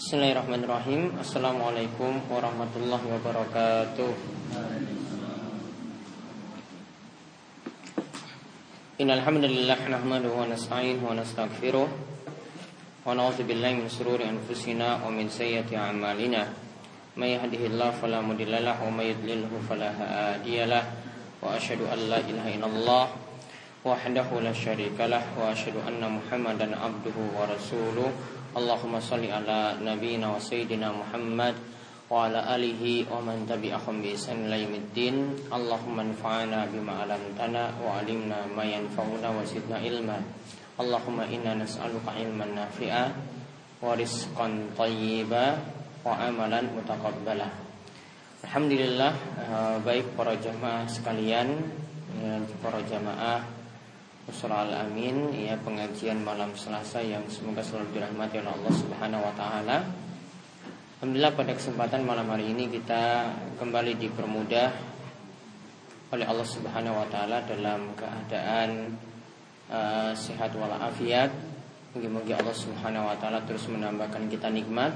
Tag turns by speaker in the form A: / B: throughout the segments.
A: Bismillahirrahmanirrahim. Assalamualaikum warahmatullahi wabarakatuh. Innalhamdulillah Nahmaduhu wa nasta'inuhu wa nasta'gfiruh. Wa na'udhu billahi min sururi anfusina Wa min sayyati amalina. Man yahdihillah falamudillalah Wa may yudlilhu falahadiyalah Wa ashadu an la ilaha illallah Wahdahu la syarikalah Wa ashadu anna muhammadan abduhu wa rasuluh Allahumma salli ala nabiyina wa sayyidina Muhammad wa ala alihi wa man tabi'ahum bi ihsan ila yaumiddin. Allahumma anfa'na bima 'allamtana wa 'allimna ma yanfa'una wa zidna ilma. Allahumma inna nas'aluka ilman nafi'a wa rizqan thayyiba wa amalan mutaqabbala. Alhamdulillah eh, baik para jamaah sekalian, ya, para jamaah Surah Al-Amin ya pengajian malam Selasa yang semoga selalu dirahmati oleh Allah Subhanahu wa taala. Alhamdulillah pada kesempatan malam hari ini kita kembali dipermudah oleh Allah Subhanahu wa taala dalam keadaan uh, sehat walafiat. Mungkin-mungkin Allah Subhanahu wa taala terus menambahkan kita nikmat,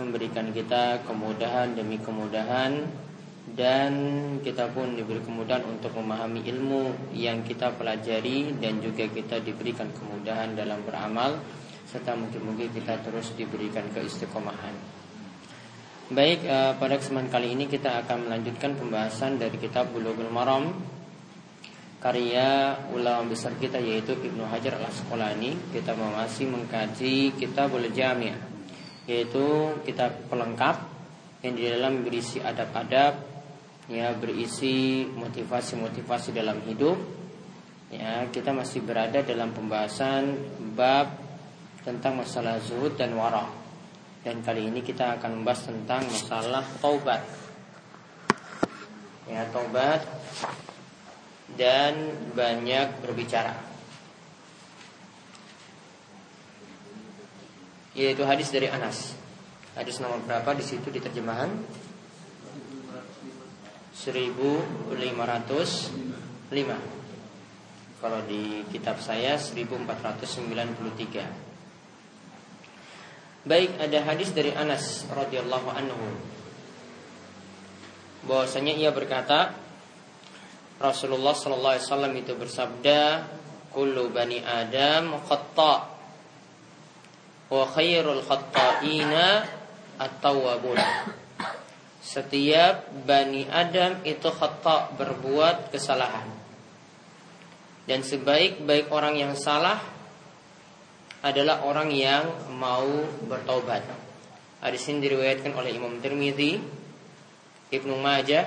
A: memberikan kita kemudahan demi kemudahan dan kita pun diberi kemudahan untuk memahami ilmu yang kita pelajari dan juga kita diberikan kemudahan dalam beramal serta mungkin-mungkin kita terus diberikan keistiqomahan. Baik, eh, pada kesempatan kali ini kita akan melanjutkan pembahasan dari kitab Bulughul Maram karya ulama besar kita yaitu Ibnu Hajar Al Asqalani. Kita masih mengkaji Kitabul Jami' yaitu kitab pelengkap yang di dalam berisi adab-adab ya berisi motivasi-motivasi dalam hidup. Ya kita masih berada dalam pembahasan bab tentang masalah zuhud dan wara dan kali ini kita akan membahas tentang masalah taubat. Ya taubat dan banyak berbicara. Yaitu hadis dari Anas. Hadis nomor berapa di situ di terjemahan 1505 Kalau di kitab saya 1493 Baik ada hadis dari Anas radhiyallahu anhu. Bahwasanya ia berkata Rasulullah sallallahu alaihi wasallam itu bersabda kullu bani adam khata wa khairul khata'ina at-tawwabun setiap Bani Adam itu khata berbuat kesalahan. Dan sebaik-baik orang yang salah Adalah orang yang mau bertobat Hadis ini diriwayatkan oleh Imam Tirmidzi Ibnu Majah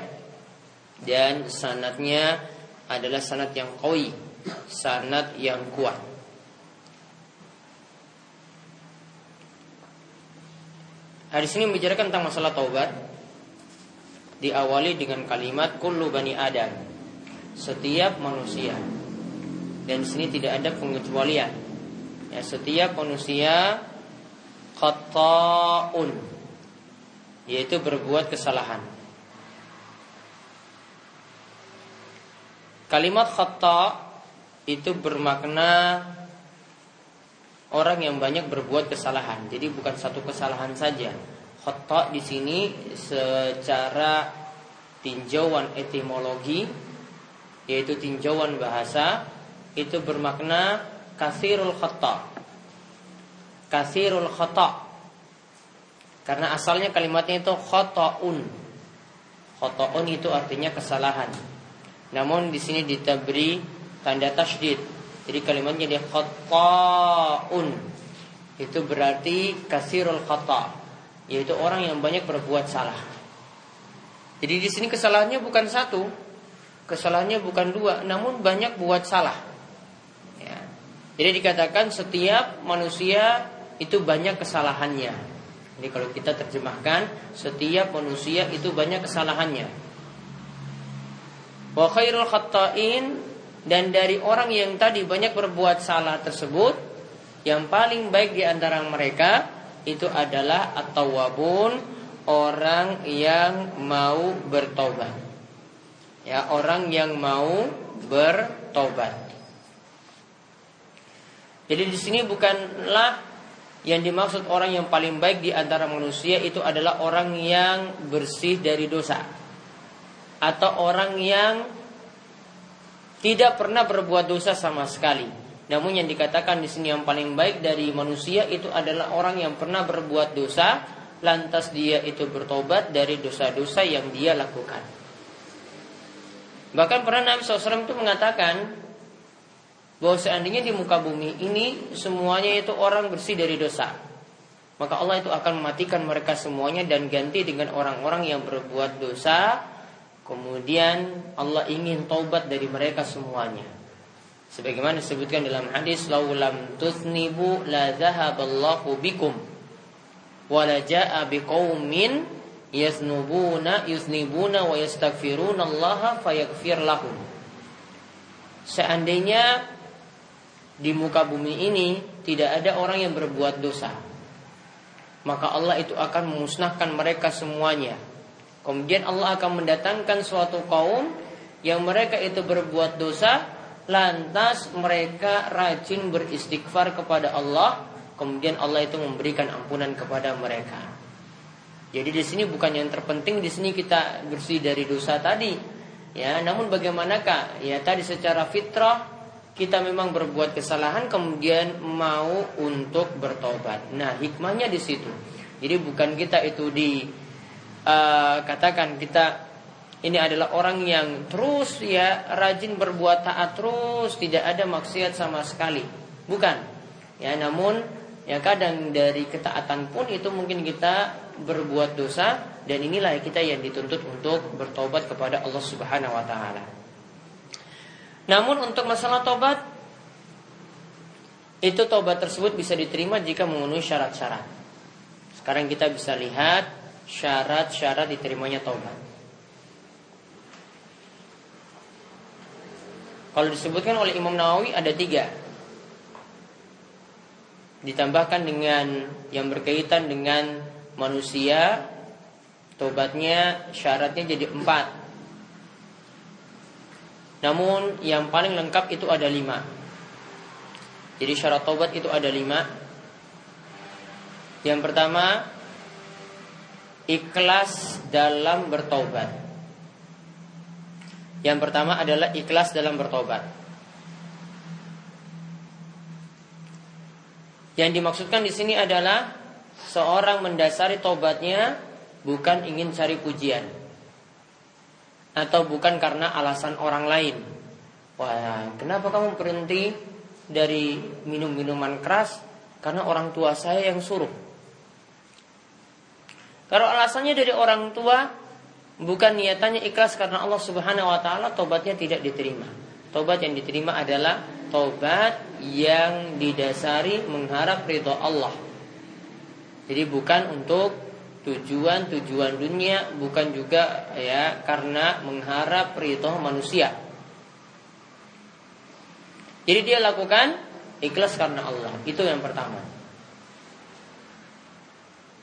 A: Dan sanatnya adalah sanat yang koi Sanat yang kuat. Hadis ini membicarakan tentang masalah taubat diawali dengan kalimat kullu bani Adam. Setiap manusia. Dan sini tidak ada pengecualian. Ya, setiap manusia khata'un yaitu berbuat kesalahan. Kalimat khata itu bermakna orang yang banyak berbuat kesalahan. Jadi bukan satu kesalahan saja, Khata di sini secara tinjauan etimologi yaitu tinjauan bahasa itu bermakna kasirul khata. Kasirul khata. Karena asalnya kalimatnya itu khata'un. Khata'un itu artinya kesalahan. Namun di sini ditabri tanda tasydid. Jadi kalimatnya dia khata'un. Itu berarti kasirul khata' yaitu orang yang banyak berbuat salah. Jadi di sini kesalahannya bukan satu, kesalahannya bukan dua, namun banyak buat salah. Ya. Jadi dikatakan setiap manusia itu banyak kesalahannya. Jadi kalau kita terjemahkan, setiap manusia itu banyak kesalahannya. Wa khairul khata'in dan dari orang yang tadi banyak berbuat salah tersebut, yang paling baik di antara mereka itu adalah at-tawwabun orang yang mau bertobat. Ya, orang yang mau bertobat. Jadi di sini bukanlah yang dimaksud orang yang paling baik di antara manusia itu adalah orang yang bersih dari dosa atau orang yang tidak pernah berbuat dosa sama sekali. Namun yang dikatakan di sini yang paling baik dari manusia itu adalah orang yang pernah berbuat dosa lantas dia itu bertobat dari dosa-dosa yang dia lakukan. Bahkan pernah Nabi SAW itu mengatakan bahwa seandainya di muka bumi ini semuanya itu orang bersih dari dosa. Maka Allah itu akan mematikan mereka semuanya dan ganti dengan orang-orang yang berbuat dosa. Kemudian Allah ingin taubat dari mereka semuanya. Sebagaimana disebutkan dalam hadis laulam tuthnibu la dhahaballahu bikum wa la jaa biqaumin yasnubuna yusnibuna wa yastaghfiruna Allah fayaghfir lahum. Seandainya di muka bumi ini tidak ada orang yang berbuat dosa. Maka Allah itu akan memusnahkan mereka semuanya. Kemudian Allah akan mendatangkan suatu kaum yang mereka itu berbuat dosa, lantas mereka rajin beristighfar kepada Allah, kemudian Allah itu memberikan ampunan kepada mereka. Jadi di sini bukan yang terpenting di sini kita bersih dari dosa tadi. Ya, namun bagaimanakah? Ya tadi secara fitrah kita memang berbuat kesalahan kemudian mau untuk bertobat. Nah, hikmahnya di situ. Jadi bukan kita itu di uh, katakan kita ini adalah orang yang terus ya rajin berbuat taat terus, tidak ada maksiat sama sekali. Bukan. Ya, namun ya kadang dari ketaatan pun itu mungkin kita berbuat dosa dan inilah kita yang dituntut untuk bertobat kepada Allah Subhanahu wa taala. Namun untuk masalah tobat itu tobat tersebut bisa diterima jika memenuhi syarat-syarat. Sekarang kita bisa lihat syarat-syarat diterimanya tobat. Kalau disebutkan oleh Imam Nawawi ada tiga Ditambahkan dengan yang berkaitan dengan manusia Tobatnya syaratnya jadi empat namun yang paling lengkap itu ada lima. Jadi syarat taubat itu ada lima. Yang pertama, ikhlas dalam bertobat. Yang pertama adalah ikhlas dalam bertobat. Yang dimaksudkan di sini adalah seorang mendasari tobatnya bukan ingin cari pujian atau bukan karena alasan orang lain. Wah, kenapa kamu berhenti dari minum minuman keras? Karena orang tua saya yang suruh. Kalau alasannya dari orang tua, bukan niatannya ikhlas karena Allah Subhanahu wa taala, tobatnya tidak diterima. Tobat yang diterima adalah tobat yang didasari mengharap ridho Allah. Jadi bukan untuk tujuan-tujuan dunia bukan juga ya karena mengharap ridho manusia. Jadi dia lakukan ikhlas karena Allah. Itu yang pertama.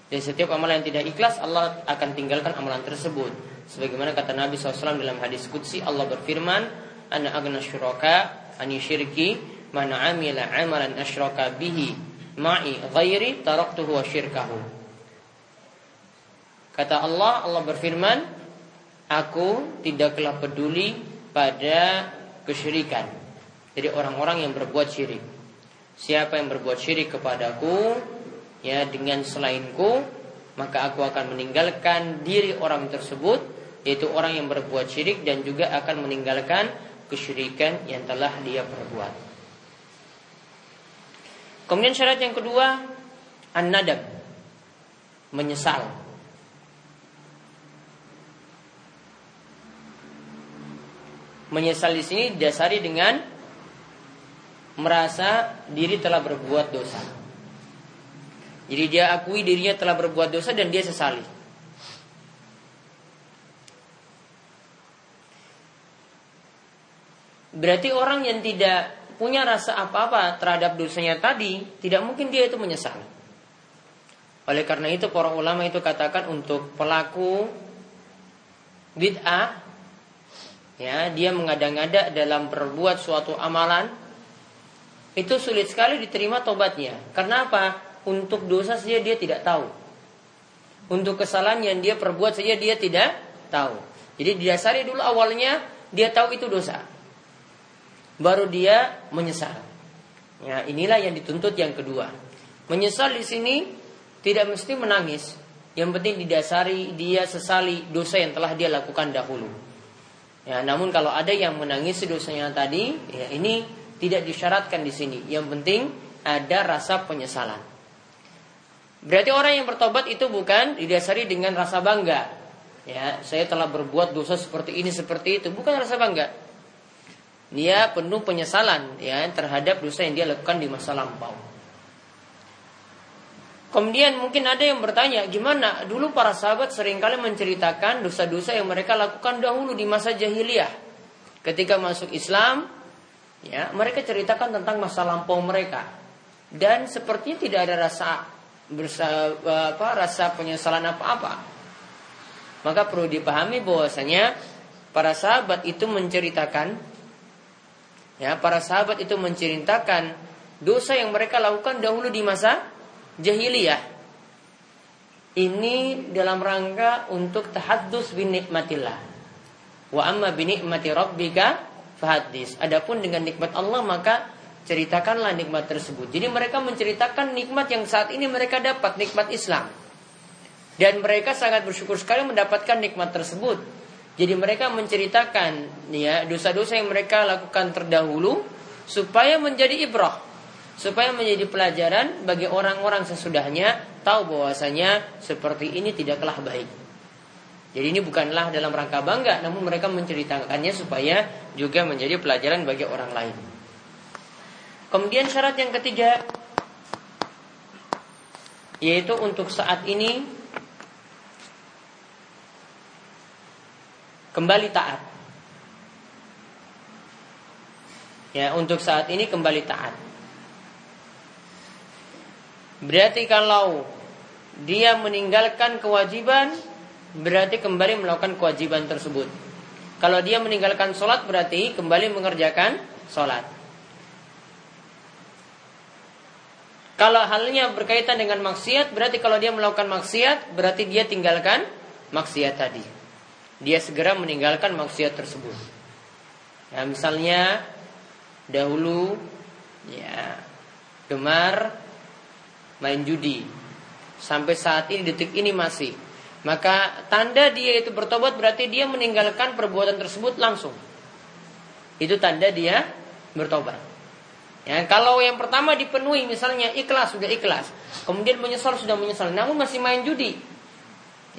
A: Dan setiap amalan yang tidak ikhlas Allah akan tinggalkan amalan tersebut. Sebagaimana kata Nabi SAW dalam hadis Qudsi Allah berfirman, Ana agna syuraka ani syirki mana amila amalan asyraka bihi ma'i ghairi taraktuhu wa syirkahu. Kata Allah, Allah berfirman, Aku tidaklah peduli pada kesyirikan. Jadi orang-orang yang berbuat syirik. Siapa yang berbuat syirik kepadaku, ya dengan selainku, maka aku akan meninggalkan diri orang tersebut, yaitu orang yang berbuat syirik dan juga akan meninggalkan kesyirikan yang telah dia perbuat. Kemudian syarat yang kedua, an-nadab, menyesal. Menyesal di sini didasari dengan merasa diri telah berbuat dosa. Jadi dia akui dirinya telah berbuat dosa dan dia sesali. Berarti orang yang tidak punya rasa apa-apa terhadap dosanya tadi, tidak mungkin dia itu menyesal. Oleh karena itu para ulama itu katakan untuk pelaku bid'ah ya dia mengada-ngada dalam berbuat suatu amalan itu sulit sekali diterima tobatnya. Karena apa? Untuk dosa saja dia tidak tahu. Untuk kesalahan yang dia perbuat saja dia tidak tahu. Jadi didasari dulu awalnya dia tahu itu dosa. Baru dia menyesal. Ya, inilah yang dituntut yang kedua. Menyesal di sini tidak mesti menangis. Yang penting didasari dia sesali dosa yang telah dia lakukan dahulu. Ya, namun kalau ada yang menangis dosanya tadi, ya ini tidak disyaratkan di sini. Yang penting ada rasa penyesalan. Berarti orang yang bertobat itu bukan didasari dengan rasa bangga. Ya, saya telah berbuat dosa seperti ini seperti itu, bukan rasa bangga. Dia penuh penyesalan ya terhadap dosa yang dia lakukan di masa lampau. Kemudian mungkin ada yang bertanya, gimana? Dulu para sahabat sering kali menceritakan dosa-dosa yang mereka lakukan dahulu di masa jahiliyah. Ketika masuk Islam, ya, mereka ceritakan tentang masa lampau mereka. Dan sepertinya tidak ada rasa bersa, apa, rasa penyesalan apa-apa. Maka perlu dipahami bahwasanya para sahabat itu menceritakan ya, para sahabat itu menceritakan dosa yang mereka lakukan dahulu di masa jahiliyah ini dalam rangka untuk tahaddus bin nikmatillah. Wa amma bi nikmati rabbika fahadis. Adapun dengan nikmat Allah maka ceritakanlah nikmat tersebut. Jadi mereka menceritakan nikmat yang saat ini mereka dapat, nikmat Islam. Dan mereka sangat bersyukur sekali mendapatkan nikmat tersebut. Jadi mereka menceritakan ya dosa-dosa yang mereka lakukan terdahulu supaya menjadi ibrah supaya menjadi pelajaran bagi orang-orang sesudahnya tahu bahwasanya seperti ini tidaklah baik. Jadi ini bukanlah dalam rangka bangga, namun mereka menceritakannya supaya juga menjadi pelajaran bagi orang lain. Kemudian syarat yang ketiga yaitu untuk saat ini kembali taat. Ya, untuk saat ini kembali taat. Berarti kalau dia meninggalkan kewajiban, berarti kembali melakukan kewajiban tersebut. Kalau dia meninggalkan sholat, berarti kembali mengerjakan sholat. Kalau halnya berkaitan dengan maksiat, berarti kalau dia melakukan maksiat, berarti dia tinggalkan maksiat tadi. Dia segera meninggalkan maksiat tersebut. Ya, misalnya dahulu ya gemar main judi. Sampai saat ini detik ini masih. Maka tanda dia itu bertobat berarti dia meninggalkan perbuatan tersebut langsung. Itu tanda dia bertobat. Ya, kalau yang pertama dipenuhi misalnya ikhlas sudah ikhlas, kemudian menyesal sudah menyesal, namun masih main judi.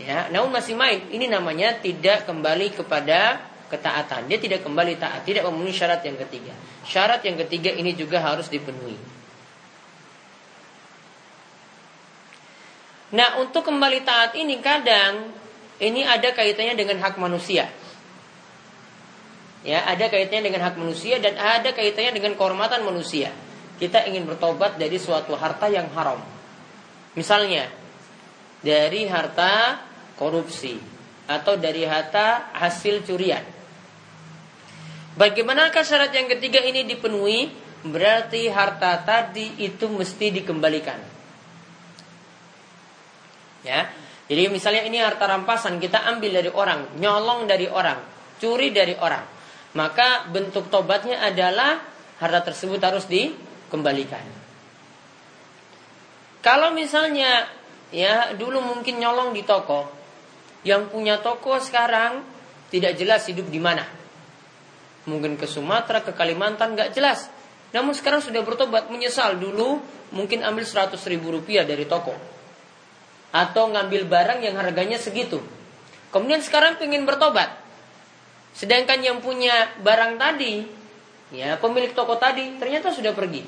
A: Ya, namun masih main. Ini namanya tidak kembali kepada ketaatan. Dia tidak kembali taat, tidak memenuhi syarat yang ketiga. Syarat yang ketiga ini juga harus dipenuhi. Nah untuk kembali taat ini kadang ini ada kaitannya dengan hak manusia. Ya, ada kaitannya dengan hak manusia dan ada kaitannya dengan kehormatan manusia. Kita ingin bertobat dari suatu harta yang haram. Misalnya dari harta korupsi atau dari harta hasil curian. Bagaimanakah syarat yang ketiga ini dipenuhi? Berarti harta tadi itu mesti dikembalikan. Ya. Jadi misalnya ini harta rampasan kita ambil dari orang, nyolong dari orang, curi dari orang. Maka bentuk tobatnya adalah harta tersebut harus dikembalikan. Kalau misalnya ya dulu mungkin nyolong di toko, yang punya toko sekarang tidak jelas hidup di mana. Mungkin ke Sumatera, ke Kalimantan nggak jelas. Namun sekarang sudah bertobat menyesal dulu mungkin ambil 100 ribu rupiah dari toko atau ngambil barang yang harganya segitu. Kemudian sekarang ingin bertobat. Sedangkan yang punya barang tadi, ya pemilik toko tadi ternyata sudah pergi.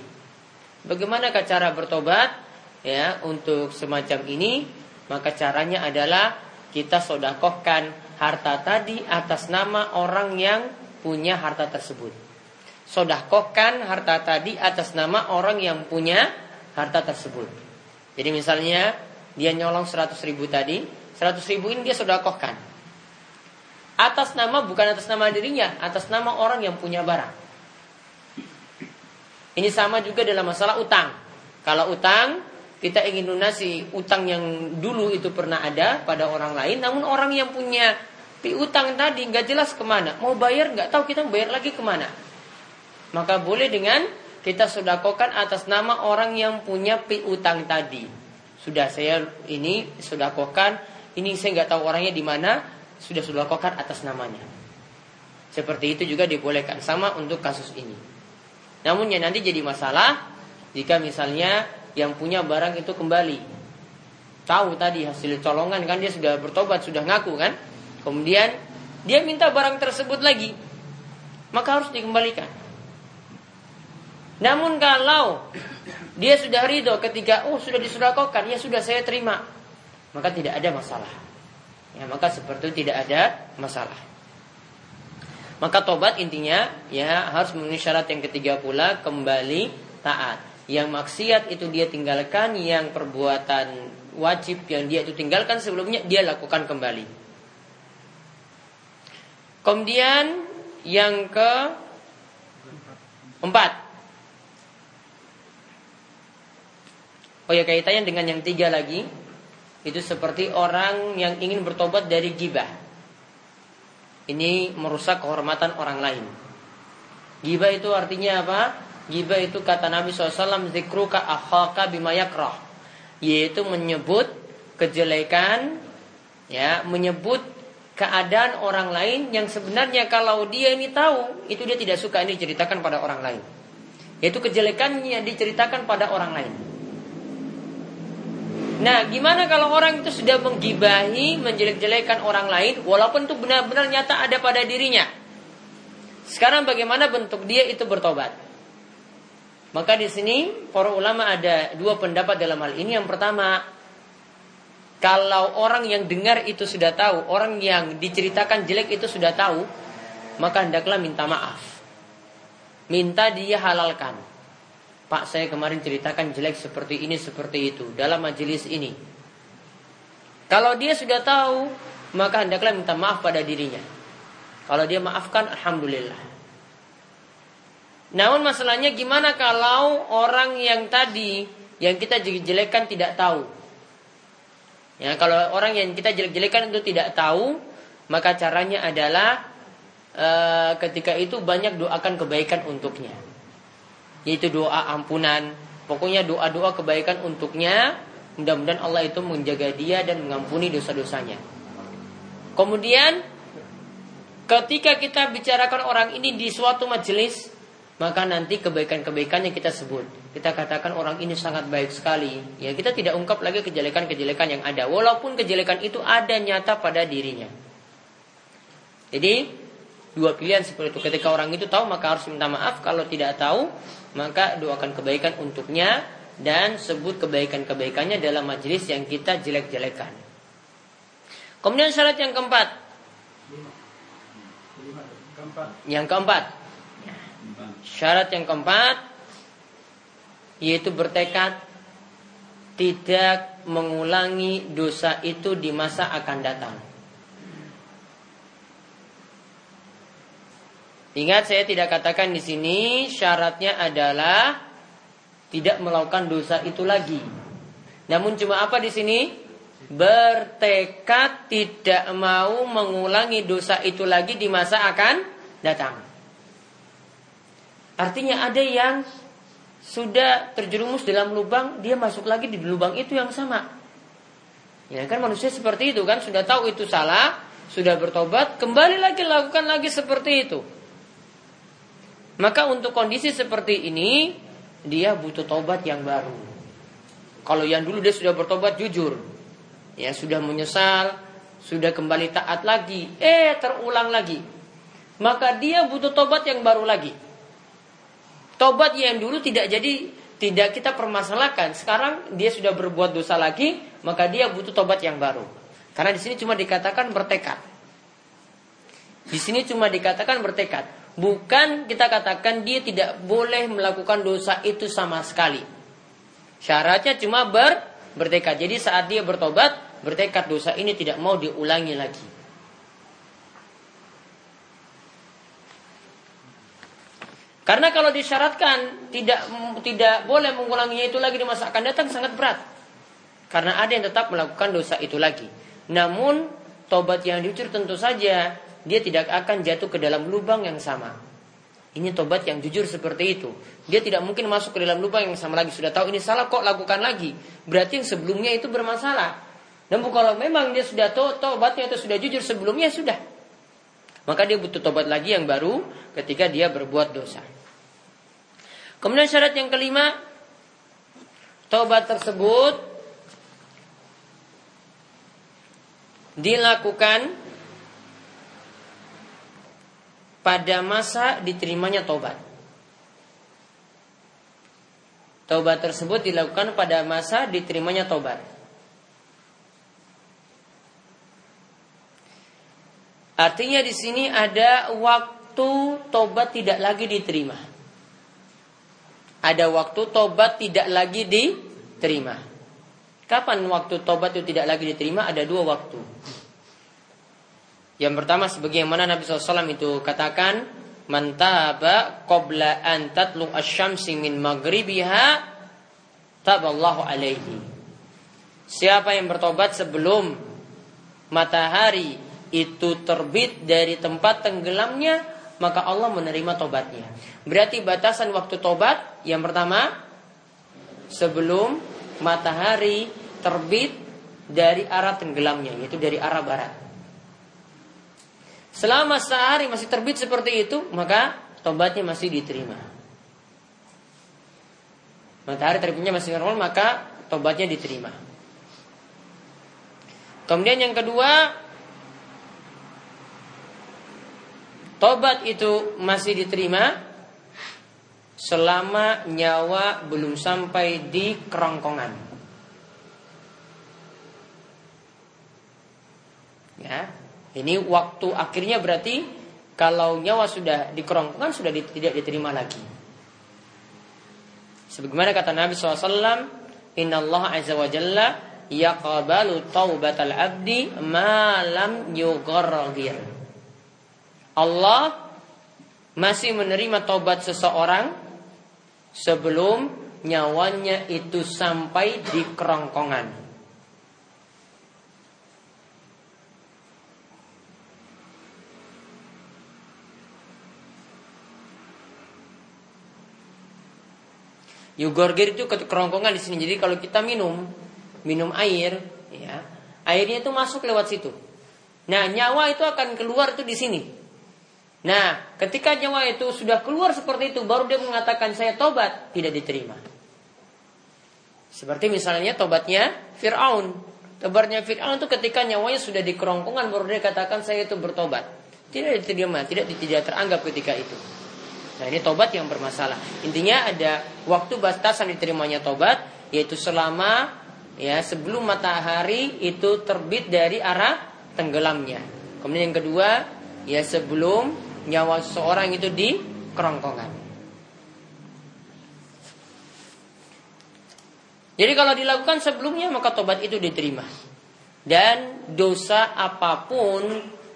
A: Bagaimana cara bertobat? Ya, untuk semacam ini, maka caranya adalah kita sodakohkan harta tadi atas nama orang yang punya harta tersebut. Sodakohkan harta tadi atas nama orang yang punya harta tersebut. Jadi misalnya dia nyolong 100 ribu tadi, 100 ribu ini dia sodakohkan. Atas nama bukan atas nama dirinya, atas nama orang yang punya barang. Ini sama juga dalam masalah utang. Kalau utang, kita ingin lunasi utang yang dulu itu pernah ada pada orang lain, namun orang yang punya piutang tadi nggak jelas ke mana, mau bayar nggak tahu kita bayar lagi ke mana. Maka boleh dengan kita sodakokan atas nama orang yang punya piutang tadi. Sudah saya ini sodakokan, ini saya nggak tahu orangnya di mana, sudah sodakokan atas namanya. Seperti itu juga dibolehkan sama untuk kasus ini. Namun yang nanti jadi masalah jika misalnya yang punya barang itu kembali. Tahu tadi hasil colongan kan dia sudah bertobat, sudah ngaku kan? Kemudian dia minta barang tersebut lagi. Maka harus dikembalikan. Namun kalau dia sudah ridho ketika oh sudah disurakokan, ya sudah saya terima. Maka tidak ada masalah. Ya, maka seperti itu tidak ada masalah. Maka tobat intinya ya harus memenuhi syarat yang ketiga pula kembali taat. Yang maksiat itu dia tinggalkan, yang perbuatan wajib yang dia itu tinggalkan sebelumnya dia lakukan kembali. Kemudian yang ke empat. Oh ya kaitannya dengan yang tiga lagi itu seperti orang yang ingin bertobat dari gibah. Ini merusak kehormatan orang lain. Gibah itu artinya apa? Giba itu kata Nabi SAW Zikruka akhaka bimayakrah Yaitu menyebut kejelekan ya Menyebut keadaan orang lain Yang sebenarnya kalau dia ini tahu Itu dia tidak suka ini diceritakan pada orang lain Yaitu kejelekannya diceritakan pada orang lain Nah, gimana kalau orang itu sudah menggibahi, menjelek-jelekan orang lain, walaupun itu benar-benar nyata ada pada dirinya? Sekarang bagaimana bentuk dia itu bertobat? Maka di sini para ulama ada dua pendapat dalam hal ini. Yang pertama, kalau orang yang dengar itu sudah tahu, orang yang diceritakan jelek itu sudah tahu, maka hendaklah minta maaf. Minta dia halalkan. Pak saya kemarin ceritakan jelek seperti ini, seperti itu dalam majelis ini. Kalau dia sudah tahu, maka hendaklah minta maaf pada dirinya. Kalau dia maafkan, Alhamdulillah. Namun masalahnya gimana kalau orang yang tadi yang kita jelek-jelekan tidak tahu? Ya, kalau orang yang kita jelek-jelekan itu tidak tahu, maka caranya adalah e, ketika itu banyak doakan kebaikan untuknya. Yaitu doa ampunan, pokoknya doa-doa kebaikan untuknya. Mudah-mudahan Allah itu menjaga dia dan mengampuni dosa-dosanya. Kemudian ketika kita bicarakan orang ini di suatu majelis, maka nanti kebaikan-kebaikan yang kita sebut. Kita katakan orang ini sangat baik sekali. Ya, kita tidak ungkap lagi kejelekan-kejelekan yang ada. Walaupun kejelekan itu ada nyata pada dirinya. Jadi, dua pilihan seperti itu. Ketika orang itu tahu, maka harus minta maaf. Kalau tidak tahu, maka doakan kebaikan untuknya. Dan sebut kebaikan-kebaikannya dalam majelis yang kita jelek-jelekan. Kemudian syarat yang keempat. Yang keempat Syarat yang keempat yaitu bertekad tidak mengulangi dosa itu di masa akan datang. Ingat saya tidak katakan di sini syaratnya adalah tidak melakukan dosa itu lagi. Namun cuma apa di sini? Bertekad tidak mau mengulangi dosa itu lagi di masa akan datang. Artinya ada yang sudah terjerumus dalam lubang, dia masuk lagi di lubang itu yang sama. Ya kan manusia seperti itu kan sudah tahu itu salah, sudah bertobat, kembali lagi lakukan lagi seperti itu. Maka untuk kondisi seperti ini dia butuh tobat yang baru. Kalau yang dulu dia sudah bertobat jujur, ya sudah menyesal, sudah kembali taat lagi, eh terulang lagi. Maka dia butuh tobat yang baru lagi. Tobat yang dulu tidak jadi tidak kita permasalahkan. Sekarang dia sudah berbuat dosa lagi, maka dia butuh tobat yang baru. Karena di sini cuma dikatakan bertekad. Di sini cuma dikatakan bertekad. Bukan kita katakan dia tidak boleh melakukan dosa itu sama sekali. Syaratnya cuma ber, bertekad. Jadi saat dia bertobat, bertekad dosa ini tidak mau diulangi lagi. Karena kalau disyaratkan tidak tidak boleh mengulanginya itu lagi di masa akan datang sangat berat. Karena ada yang tetap melakukan dosa itu lagi. Namun tobat yang jujur tentu saja dia tidak akan jatuh ke dalam lubang yang sama. Ini tobat yang jujur seperti itu. Dia tidak mungkin masuk ke dalam lubang yang sama lagi. Sudah tahu ini salah kok lakukan lagi. Berarti yang sebelumnya itu bermasalah. Namun kalau memang dia sudah tahu tobatnya itu sudah jujur sebelumnya sudah. Maka dia butuh tobat lagi yang baru ketika dia berbuat dosa. Kemudian syarat yang kelima, tobat tersebut dilakukan pada masa diterimanya tobat. Tobat tersebut dilakukan pada masa diterimanya tobat. Artinya di sini ada waktu tobat tidak lagi diterima. Ada waktu tobat tidak lagi diterima. Kapan waktu tobat itu tidak lagi diterima? Ada dua waktu. Yang pertama sebagaimana Nabi SAW itu katakan, "Mantaba qabla an tatlu asy-syamsi min maghribiha taballahu alaihi." Siapa yang bertobat sebelum matahari itu terbit dari tempat tenggelamnya, maka Allah menerima tobatnya. Berarti batasan waktu tobat yang pertama sebelum matahari terbit dari arah tenggelamnya, yaitu dari arah barat. Selama sehari masih terbit seperti itu, maka tobatnya masih diterima. Matahari terbitnya masih normal, maka tobatnya diterima. Kemudian yang kedua, Tobat itu masih diterima selama nyawa belum sampai di kerongkongan. Ya, ini waktu akhirnya berarti kalau nyawa sudah di kerongkongan sudah tidak diterima lagi. Sebagaimana kata Nabi SAW, Inna Allah Azza wa Jalla yaqbalu taubatal abdi ma lam yughargir. Allah masih menerima tobat seseorang sebelum nyawanya itu sampai di kerongkongan. Yugorgir itu ke kerongkongan di sini. Jadi kalau kita minum, minum air, ya, airnya itu masuk lewat situ. Nah, nyawa itu akan keluar itu di sini. Nah, ketika nyawa itu sudah keluar seperti itu, baru dia mengatakan saya tobat, tidak diterima. Seperti misalnya tobatnya Fir'aun. Tobatnya Fir'aun itu ketika nyawanya sudah di kerongkongan, baru dia katakan saya itu bertobat. Tidak diterima, tidak tidak teranggap ketika itu. Nah ini tobat yang bermasalah. Intinya ada waktu batasan diterimanya tobat, yaitu selama ya sebelum matahari itu terbit dari arah tenggelamnya. Kemudian yang kedua, ya sebelum nyawa seseorang itu di kerongkongan. Jadi kalau dilakukan sebelumnya maka tobat itu diterima. Dan dosa apa pun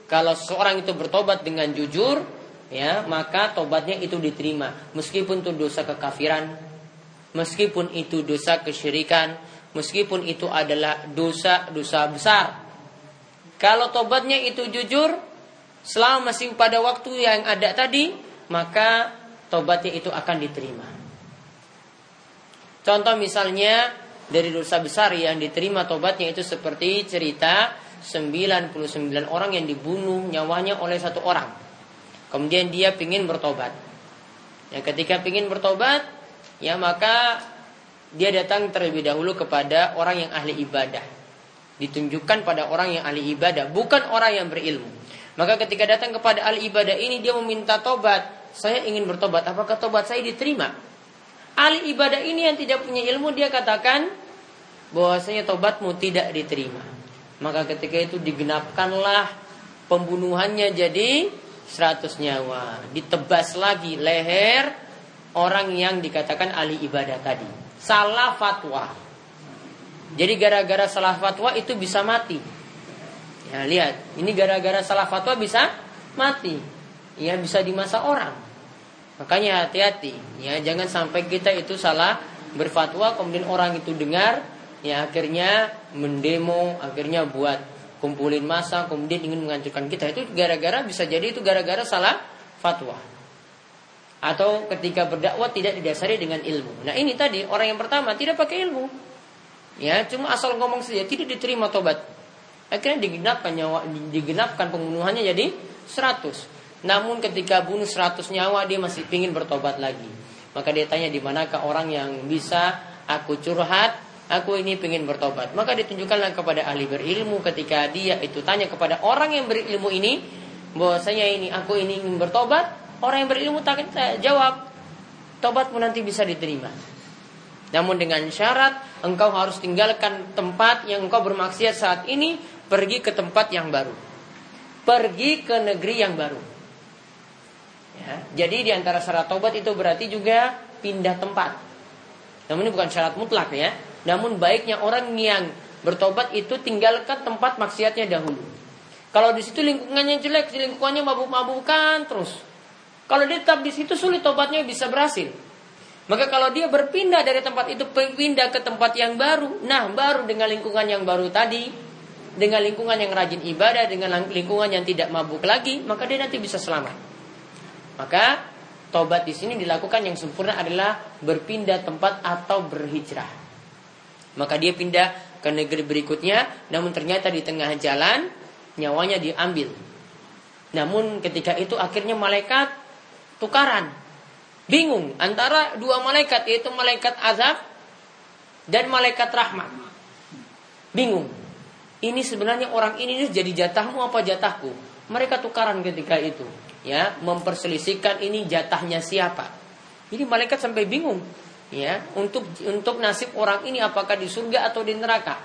A: kalau seorang itu bertobat dengan jujur ya maka tobatnya itu diterima meskipun itu dosa kekafiran meskipun itu dosa kesyirikan meskipun itu adalah dosa-dosa besar kalau tobatnya itu jujur selama masih pada waktu yang ada tadi, maka tobatnya itu akan diterima. Contoh misalnya dari dosa besar yang diterima tobatnya itu seperti cerita 99 orang yang dibunuh nyawanya oleh satu orang. Kemudian dia ingin bertobat. Ya, ketika ingin bertobat, ya maka dia datang terlebih dahulu kepada orang yang ahli ibadah. Ditunjukkan pada orang yang ahli ibadah, bukan orang yang berilmu. Maka ketika datang kepada al ibadah ini dia meminta tobat. Saya ingin bertobat. Apakah tobat saya diterima? Ahli ibadah ini yang tidak punya ilmu dia katakan bahwasanya tobatmu tidak diterima. Maka ketika itu digenapkanlah pembunuhannya jadi 100 nyawa. Ditebas lagi leher orang yang dikatakan ahli ibadah tadi. Salah fatwa. Jadi gara-gara salah fatwa itu bisa mati. Ya lihat, ini gara-gara salah fatwa bisa mati. Ya bisa di masa orang. Makanya hati-hati ya, jangan sampai kita itu salah berfatwa kemudian orang itu dengar ya akhirnya mendemo, akhirnya buat kumpulin masa kemudian ingin menghancurkan kita itu gara-gara bisa jadi itu gara-gara salah fatwa. Atau ketika berdakwah tidak didasari dengan ilmu. Nah, ini tadi orang yang pertama tidak pakai ilmu. Ya, cuma asal ngomong saja tidak diterima tobat. Akhirnya digenapkan nyawa digenapkan pembunuhannya jadi 100. Namun ketika bunuh 100 nyawa dia masih ingin bertobat lagi. Maka dia tanya di manakah orang yang bisa aku curhat, aku ini ingin bertobat. Maka ditunjukkanlah kepada ahli berilmu ketika dia itu tanya kepada orang yang berilmu ini, bahwasanya ini aku ini ingin bertobat, orang yang berilmu tak jawab, tobatmu nanti bisa diterima. Namun dengan syarat engkau harus tinggalkan tempat yang engkau bermaksiat saat ini, pergi ke tempat yang baru. Pergi ke negeri yang baru. Ya, jadi di antara syarat tobat itu berarti juga pindah tempat. Namun ini bukan syarat mutlak ya. Namun baiknya orang yang bertobat itu tinggalkan tempat maksiatnya dahulu. Kalau di situ lingkungannya jelek, lingkungannya mabuk-mabukan terus. Kalau dia tetap di situ sulit tobatnya bisa berhasil. Maka kalau dia berpindah dari tempat itu pindah ke tempat yang baru, nah baru dengan lingkungan yang baru tadi, dengan lingkungan yang rajin ibadah, dengan lingkungan yang tidak mabuk lagi, maka dia nanti bisa selamat. Maka tobat di sini dilakukan yang sempurna adalah berpindah tempat atau berhijrah. Maka dia pindah ke negeri berikutnya, namun ternyata di tengah jalan nyawanya diambil. Namun ketika itu akhirnya malaikat tukaran. Bingung antara dua malaikat yaitu malaikat azab dan malaikat rahmat. Bingung. Ini sebenarnya orang ini jadi jatahmu apa jatahku? Mereka tukaran ketika itu ya memperselisihkan ini jatahnya siapa. Jadi malaikat sampai bingung ya untuk untuk nasib orang ini apakah di surga atau di neraka.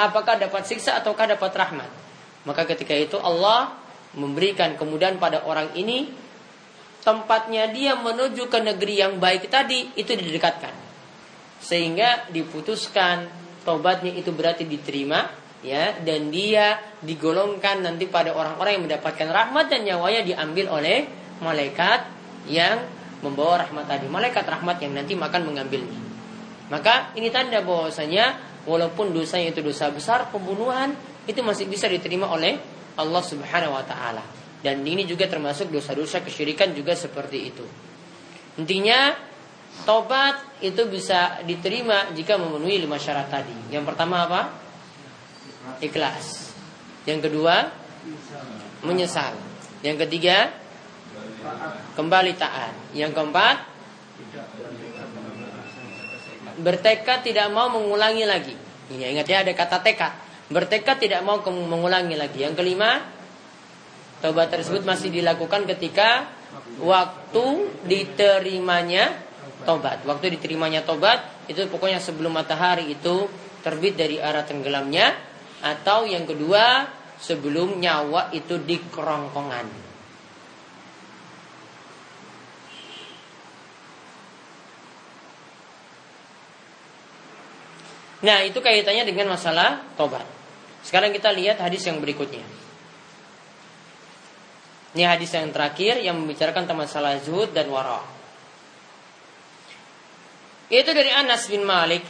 A: Apakah dapat siksa ataukah dapat rahmat. Maka ketika itu Allah memberikan kemudian pada orang ini tempatnya dia menuju ke negeri yang baik tadi itu didekatkan. Sehingga diputuskan tobatnya itu berarti diterima ya dan dia digolongkan nanti pada orang-orang yang mendapatkan rahmat dan nyawanya diambil oleh malaikat yang membawa rahmat tadi. Malaikat rahmat yang nanti makan mengambilnya. Maka ini tanda bahwasanya walaupun dosanya itu dosa besar pembunuhan itu masih bisa diterima oleh Allah Subhanahu wa taala. Dan ini juga termasuk dosa-dosa kesyirikan juga seperti itu. Intinya tobat itu bisa diterima jika memenuhi lima syarat tadi. Yang pertama apa? Ikhlas. Yang kedua, menyesal. Yang ketiga, kembali taat. Yang keempat, bertekad tidak mau mengulangi lagi. Ini ingat ya ada kata tekad. Bertekad tidak mau mengulangi lagi. Yang kelima, tobat tersebut masih dilakukan ketika waktu diterimanya tobat. Waktu diterimanya tobat itu pokoknya sebelum matahari itu terbit dari arah tenggelamnya atau yang kedua, sebelum nyawa itu di kerongkongan. Nah, itu kaitannya dengan masalah tobat. Sekarang kita lihat hadis yang berikutnya. Ini hadis yang terakhir yang membicarakan tentang masalah zuhud dan wara. Itu dari Anas bin Malik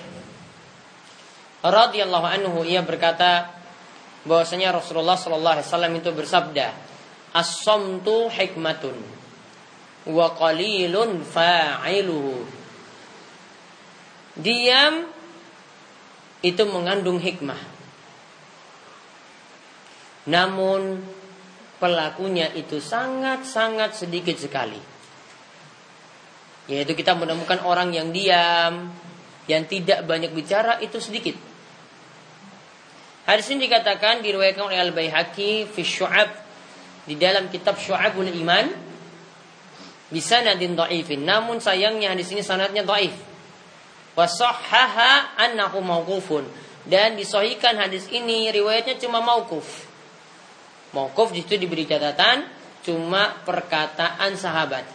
A: radhiyallahu anhu ia berkata bahwasanya Rasulullah sallallahu alaihi wasallam itu bersabda as-samtu hikmatun wa qalilun fa'iluhu diam itu mengandung hikmah namun pelakunya itu sangat-sangat sedikit sekali yaitu kita menemukan orang yang diam yang tidak banyak bicara itu sedikit Hadis ini dikatakan diriwayatkan oleh Al Baihaqi fi Syu'ab di dalam kitab Syu'abul Iman bisa nadin dhaifin. Namun sayangnya hadis ini sanadnya dhaif. Mauqufun dan disahihkan hadis ini riwayatnya cuma mauquf. Mauquf itu diberi catatan cuma perkataan sahabat.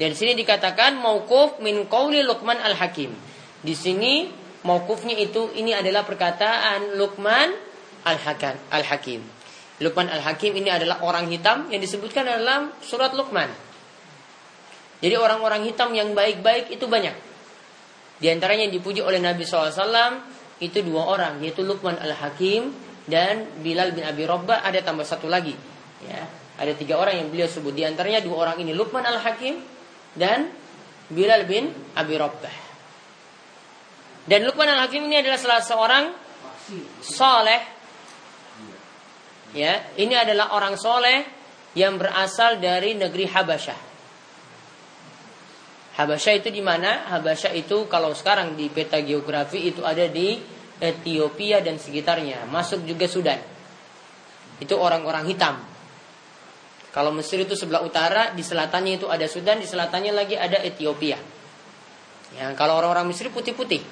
A: Dan di sini dikatakan mauquf min qauli Luqman Al-Hakim. Di sini Mauqufnya itu ini adalah perkataan Luqman Al-Hakim. Al-Hakim. Luqman Al-Hakim ini adalah orang hitam yang disebutkan dalam surat Luqman. Jadi orang-orang hitam yang baik-baik itu banyak. Di antaranya yang dipuji oleh Nabi SAW itu dua orang, yaitu Luqman al-Hakim dan Bilal bin Abi Rabbah. Ada tambah satu lagi. Ya, ada tiga orang yang beliau sebut. Di antaranya dua orang ini Luqman al-Hakim dan Bilal bin Abi Rabbah. Dan Luqman al-Hakim ini adalah salah seorang soleh. Ya, ini adalah orang soleh yang berasal dari negeri Habasyah. Habasyah itu di mana? Habasyah itu kalau sekarang di peta geografi itu ada di Ethiopia dan sekitarnya, masuk juga Sudan. Itu orang-orang hitam. Kalau Mesir itu sebelah utara, di selatannya itu ada Sudan, di selatannya lagi ada Ethiopia. Ya, kalau orang-orang Mesir putih-putih.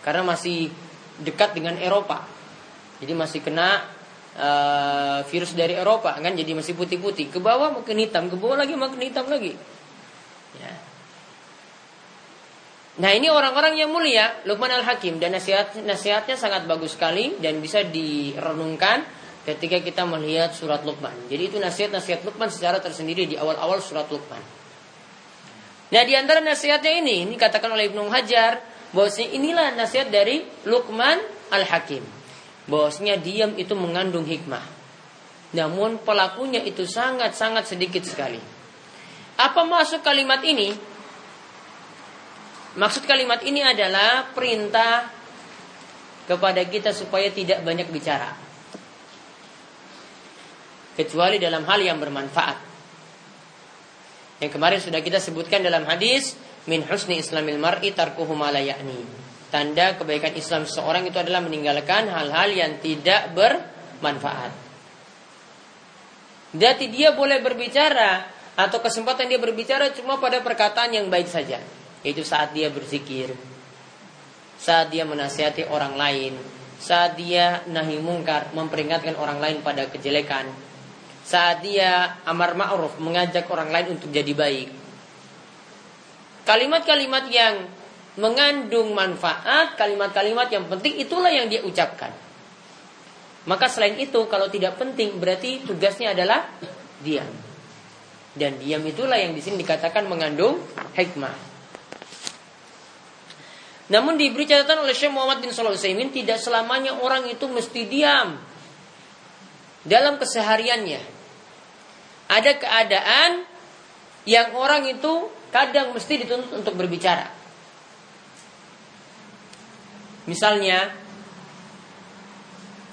A: Karena masih dekat dengan Eropa. Jadi masih kena uh, virus dari Eropa kan jadi masih putih-putih. Ke bawah makin hitam, ke bawah lagi makin hitam lagi. Ya. Nah ini orang-orang yang mulia Luqman al-Hakim dan nasihat nasihatnya sangat bagus sekali dan bisa direnungkan ketika kita melihat surat Luqman. Jadi itu nasihat-nasihat Luqman secara tersendiri di awal-awal surat Luqman. Nah di antara nasihatnya ini, ini katakan oleh Ibnu Hajar, bahwasanya inilah nasihat dari Luqman al-Hakim. Bahwasanya diam itu mengandung hikmah. Namun pelakunya itu sangat-sangat sedikit sekali. Apa masuk kalimat ini? Maksud kalimat ini adalah perintah kepada kita supaya tidak banyak bicara. Kecuali dalam hal yang bermanfaat. Yang kemarin sudah kita sebutkan dalam hadis min husni islamil mar'i tarkuhu malayani. Tanda kebaikan Islam seseorang itu adalah meninggalkan hal-hal yang tidak bermanfaat. Jadi dia boleh berbicara atau kesempatan dia berbicara cuma pada perkataan yang baik saja. Itu saat dia berzikir. Saat dia menasihati orang lain. Saat dia nahi mungkar Memperingatkan orang lain pada kejelekan. Saat dia amar ma'ruf Mengajak orang lain untuk jadi baik. Kalimat-kalimat yang mengandung manfaat Kalimat-kalimat yang penting itulah yang dia ucapkan. Maka selain itu kalau tidak penting Berarti tugasnya adalah diam. Dan diam itulah yang di sini dikatakan mengandung hikmah namun diberi catatan oleh Syekh Muhammad bin Shalih Utsaimin tidak selamanya orang itu mesti diam dalam kesehariannya. Ada keadaan yang orang itu kadang mesti dituntut untuk berbicara. Misalnya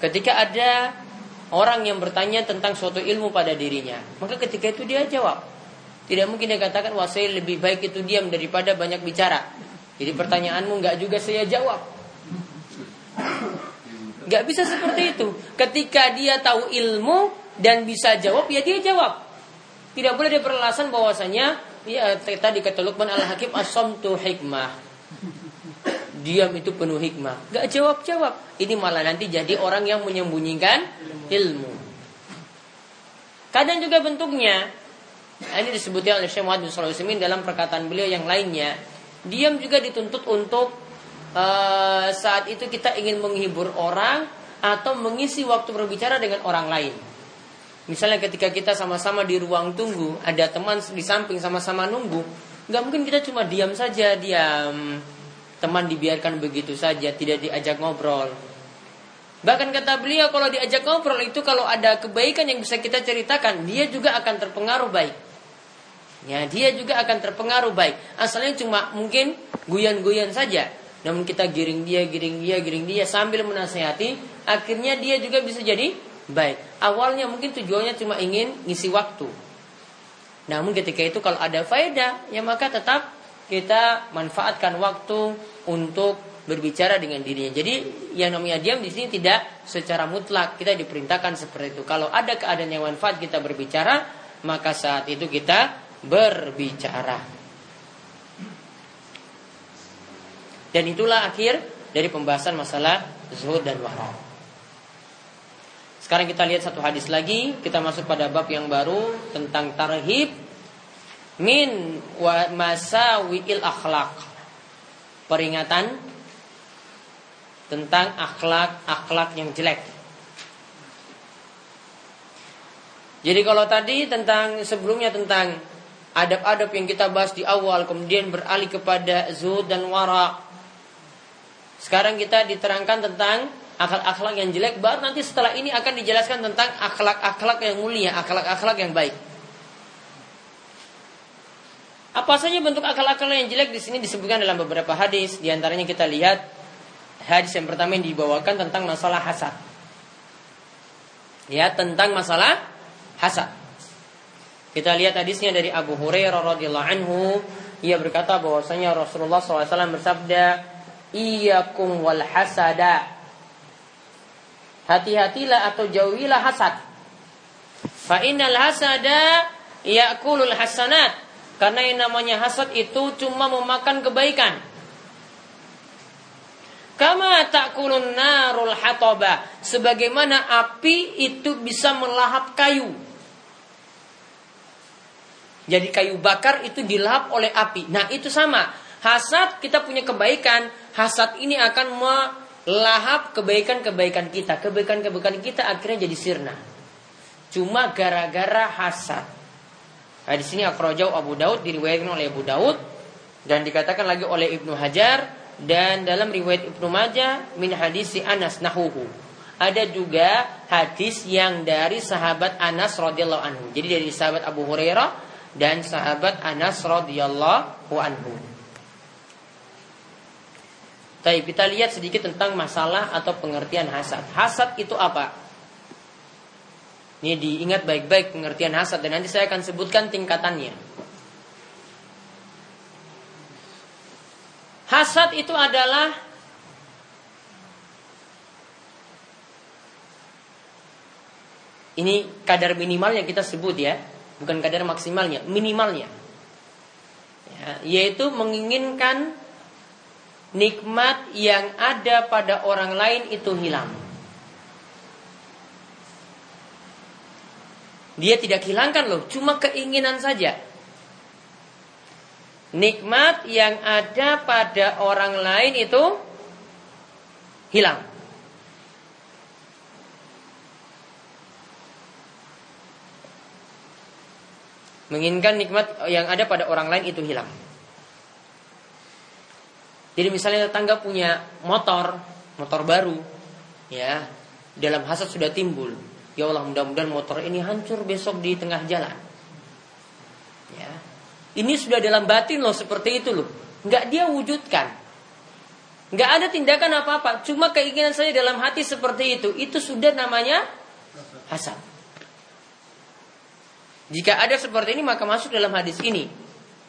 A: ketika ada orang yang bertanya tentang suatu ilmu pada dirinya, maka ketika itu dia jawab. Tidak mungkin dia katakan wah lebih baik itu diam daripada banyak bicara. Jadi pertanyaanmu nggak juga saya jawab. Nggak bisa seperti itu. Ketika dia tahu ilmu dan bisa jawab, ya dia jawab. Tidak boleh dia beralasan bahwasanya ya tadi kata Luqman al-Hakim tu hikmah. Diam itu penuh hikmah. Gak jawab-jawab. Ini malah nanti jadi orang yang menyembunyikan ilmu. Kadang juga bentuknya ini disebutnya oleh Syekh Muhammad bin dalam perkataan beliau yang lainnya Diam juga dituntut untuk uh, saat itu kita ingin menghibur orang atau mengisi waktu berbicara dengan orang lain. Misalnya ketika kita sama-sama di ruang tunggu, ada teman di samping sama-sama nunggu, nggak mungkin kita cuma diam saja, diam. Teman dibiarkan begitu saja, tidak diajak ngobrol. Bahkan kata beliau kalau diajak ngobrol itu kalau ada kebaikan yang bisa kita ceritakan, dia juga akan terpengaruh baik. Ya, dia juga akan terpengaruh baik. Asalnya cuma mungkin guyon-guyon saja. Namun kita giring dia, giring dia, giring dia sambil menasehati, akhirnya dia juga bisa jadi baik. Awalnya mungkin tujuannya cuma ingin ngisi waktu. Namun ketika itu kalau ada faedah, ya maka tetap kita manfaatkan waktu untuk berbicara dengan dirinya. Jadi yang namanya diam di sini tidak secara mutlak kita diperintahkan seperti itu. Kalau ada keadaan yang manfaat kita berbicara, maka saat itu kita berbicara. Dan itulah akhir dari pembahasan masalah zuhud dan wara. Sekarang kita lihat satu hadis lagi, kita masuk pada bab yang baru tentang tarhib min wa masawiil akhlak. Peringatan tentang akhlak-akhlak yang jelek. Jadi kalau tadi tentang sebelumnya tentang adab-adab yang kita bahas di awal kemudian beralih kepada zuhud dan wara. Sekarang kita diterangkan tentang akhlak-akhlak yang jelek baru nanti setelah ini akan dijelaskan tentang akhlak-akhlak yang mulia, akhlak-akhlak yang baik. Apa saja bentuk akal-akal yang jelek di sini disebutkan dalam beberapa hadis. Di antaranya kita lihat hadis yang pertama yang dibawakan tentang masalah hasad. Ya, tentang masalah hasad. Kita lihat hadisnya dari Abu Hurairah radhiyallahu anhu, ia berkata bahwasanya Rasulullah SAW bersabda, "Iyyakum wal hasada." Hati-hatilah atau jauhilah hasad. Fa innal hasada ya'kulul hasanat karena yang namanya hasad itu cuma memakan kebaikan. Kama takulun narul hatoba. Sebagaimana api itu bisa melahap kayu. Jadi kayu bakar itu dilahap oleh api. Nah itu sama. Hasad kita punya kebaikan. Hasad ini akan melahap kebaikan-kebaikan kita. Kebaikan-kebaikan kita akhirnya jadi sirna. Cuma gara-gara hasad. Nah, di sini akrojau Abu Daud diriwayatkan oleh Abu Daud dan dikatakan lagi oleh Ibnu Hajar dan dalam riwayat Ibnu Majah min hadis Anas nahuhu. Ada juga hadis yang dari sahabat Anas radhiyallahu anhu. Jadi dari sahabat Abu Hurairah dan sahabat Anas radhiyallahu anhu. Tapi kita lihat sedikit tentang masalah atau pengertian hasad. Hasad itu apa? Ini diingat baik-baik pengertian hasad dan nanti saya akan sebutkan tingkatannya. Hasad itu adalah ini kadar minimal yang kita sebut ya, bukan kadar maksimalnya, minimalnya. Ya, yaitu menginginkan nikmat yang ada pada orang lain itu hilang. Dia tidak hilangkan loh, cuma keinginan saja. Nikmat yang ada pada orang lain itu hilang. Menginginkan nikmat yang ada pada orang lain itu hilang. Jadi misalnya tetangga punya motor, motor baru, ya, dalam hasad sudah timbul. Ya Allah mudah-mudahan motor ini hancur besok di tengah jalan. Ya. Ini sudah dalam batin loh seperti itu loh. Nggak dia wujudkan. Nggak ada tindakan apa-apa. Cuma keinginan saya dalam hati seperti itu. Itu sudah namanya hasad. Jika ada seperti ini maka masuk dalam hadis ini.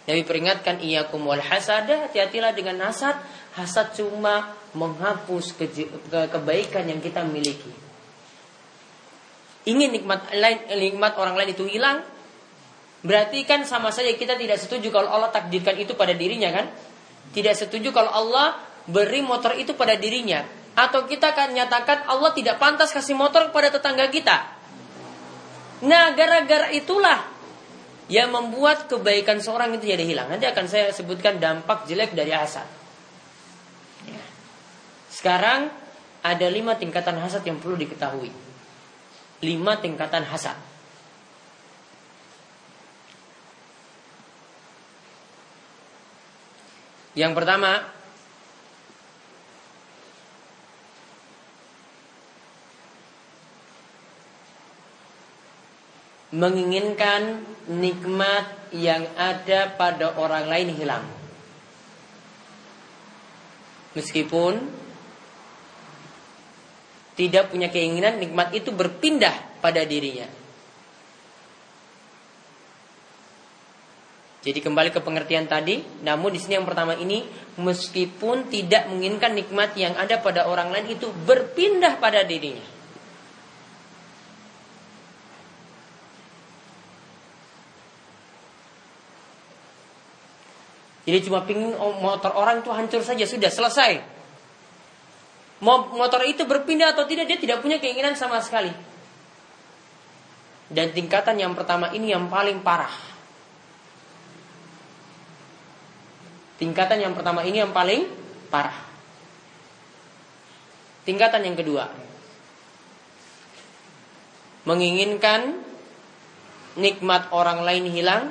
A: Nabi peringatkan iya wal hasada, hati-hatilah dengan hasad. Hasad cuma menghapus kebaikan yang kita miliki ingin nikmat lain nikmat orang lain itu hilang, berarti kan sama saja kita tidak setuju kalau Allah takdirkan itu pada dirinya kan? Tidak setuju kalau Allah beri motor itu pada dirinya atau kita akan nyatakan Allah tidak pantas kasih motor kepada tetangga kita. Nah, gara-gara itulah yang membuat kebaikan seorang itu jadi hilang. Nanti akan saya sebutkan dampak jelek dari hasad. Sekarang ada lima tingkatan hasad yang perlu diketahui lima tingkatan hasad. Yang pertama, menginginkan nikmat yang ada pada orang lain hilang. Meskipun tidak punya keinginan nikmat itu berpindah pada dirinya. Jadi kembali ke pengertian tadi, namun di sini yang pertama ini meskipun tidak menginginkan nikmat yang ada pada orang lain itu berpindah pada dirinya. Jadi cuma pingin motor orang itu hancur saja sudah selesai motor itu berpindah atau tidak dia tidak punya keinginan sama sekali. Dan tingkatan yang pertama ini yang paling parah. Tingkatan yang pertama ini yang paling parah. Tingkatan yang kedua. Menginginkan nikmat orang lain hilang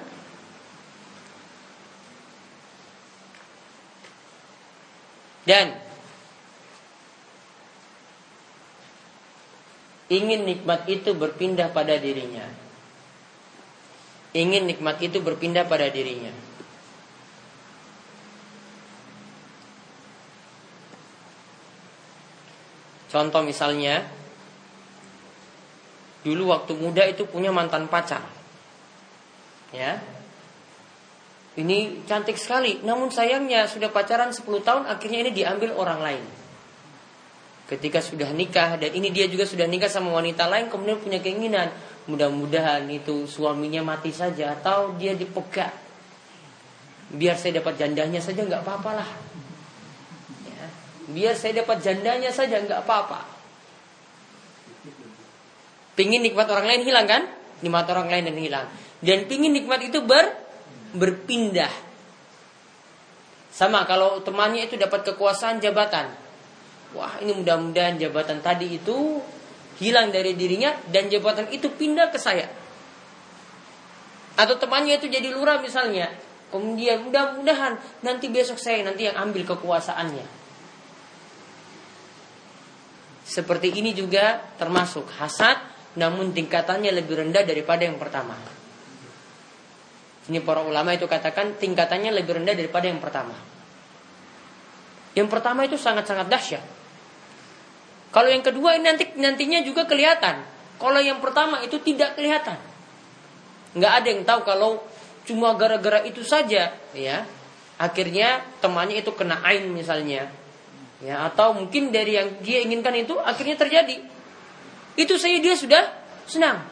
A: Dan ingin nikmat itu berpindah pada dirinya. Ingin nikmat itu berpindah pada dirinya. Contoh misalnya, dulu waktu muda itu punya mantan pacar. Ya. Ini cantik sekali, namun sayangnya sudah pacaran 10 tahun akhirnya ini diambil orang lain. Ketika sudah nikah dan ini dia juga sudah nikah sama wanita lain kemudian punya keinginan mudah-mudahan itu suaminya mati saja atau dia dipegang biar saya dapat jandanya saja nggak apa-apa lah Biar saya dapat jandanya saja nggak apa-apa. Pingin nikmat orang lain hilang kan? Nikmat orang lain dan hilang. Dan pingin nikmat itu ber berpindah. Sama kalau temannya itu dapat kekuasaan jabatan. Wah ini mudah-mudahan jabatan tadi itu hilang dari dirinya dan jabatan itu pindah ke saya. Atau temannya itu jadi lurah misalnya. Kemudian mudah-mudahan nanti besok saya nanti yang ambil kekuasaannya. Seperti ini juga termasuk hasad namun tingkatannya lebih rendah daripada yang pertama. Ini para ulama itu katakan tingkatannya lebih rendah daripada yang pertama. Yang pertama itu sangat-sangat dahsyat. Kalau yang kedua ini nanti nantinya juga kelihatan. Kalau yang pertama itu tidak kelihatan. Nggak ada yang tahu kalau cuma gara-gara itu saja, ya. Akhirnya temannya itu kena ain misalnya, ya atau mungkin dari yang dia inginkan itu akhirnya terjadi itu saya dia sudah senang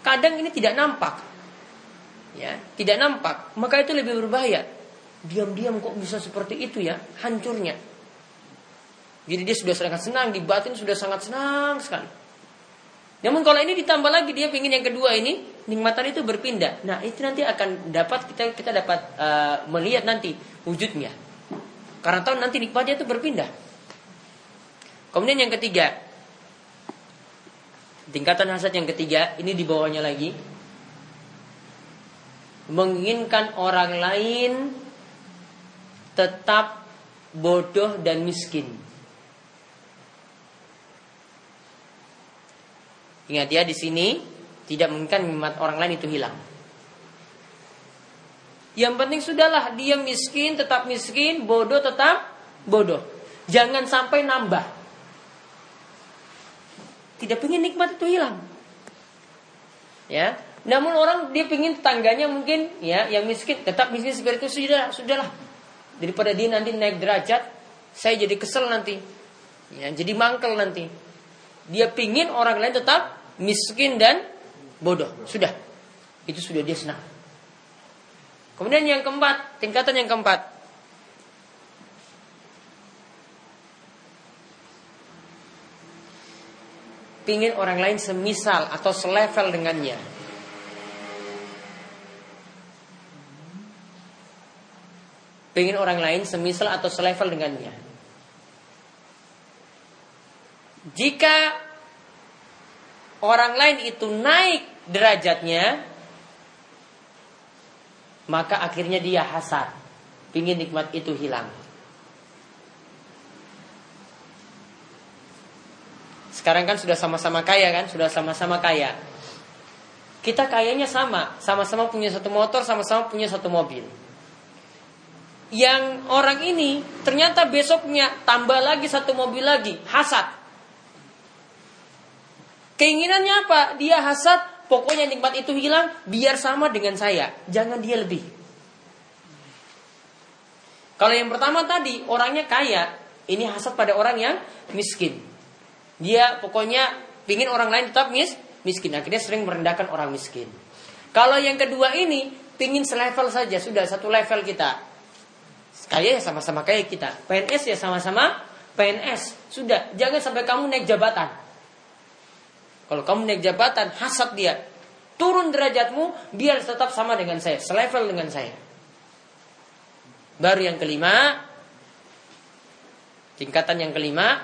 A: kadang ini tidak nampak ya tidak nampak. Maka itu lebih berbahaya. Diam-diam kok bisa seperti itu ya hancurnya. Jadi dia sudah sangat senang di batin sudah sangat senang sekali. Namun kalau ini ditambah lagi dia ingin yang kedua ini nikmatan itu berpindah. Nah itu nanti akan dapat kita kita dapat uh, melihat nanti wujudnya. Karena tahu nanti nikmatnya itu berpindah. Kemudian yang ketiga, tingkatan hasad yang ketiga, ini di bawahnya lagi. Menginginkan orang lain tetap bodoh dan miskin. Ingat ya di sini tidak menginginkan nikmat orang lain itu hilang. Yang penting sudahlah dia miskin tetap miskin, bodoh tetap bodoh. Jangan sampai nambah. Tidak ingin nikmat itu hilang. Ya, namun orang dia pingin tetangganya mungkin ya yang miskin tetap miskin seperti itu sudah sudahlah. Daripada dia nanti naik derajat, saya jadi kesel nanti. Ya, jadi mangkel nanti. Dia pingin orang lain tetap miskin dan bodoh. Sudah. Itu sudah dia senang. Kemudian yang keempat, tingkatan yang keempat. Pingin orang lain semisal atau selevel dengannya. Pingin orang lain semisal atau selevel dengannya. Jika orang lain itu naik derajatnya, maka akhirnya dia hasad, ingin nikmat itu hilang. Sekarang kan sudah sama-sama kaya kan, sudah sama-sama kaya. Kita kayanya sama, sama-sama punya satu motor, sama-sama punya satu mobil. Yang orang ini ternyata besoknya tambah lagi satu mobil lagi, hasad. Keinginannya apa? Dia hasad Pokoknya nikmat itu hilang biar sama dengan saya. Jangan dia lebih. Kalau yang pertama tadi orangnya kaya, ini hasad pada orang yang miskin. Dia pokoknya pingin orang lain tetap mis, miskin. Akhirnya sering merendahkan orang miskin. Kalau yang kedua ini pingin selevel saja, sudah satu level kita. Kaya ya sama-sama kaya kita. PNS ya sama-sama PNS. Sudah, jangan sampai kamu naik jabatan. Kalau kamu naik jabatan, hasad dia. Turun derajatmu, biar tetap sama dengan saya, selevel dengan saya. Baru yang kelima, tingkatan yang kelima,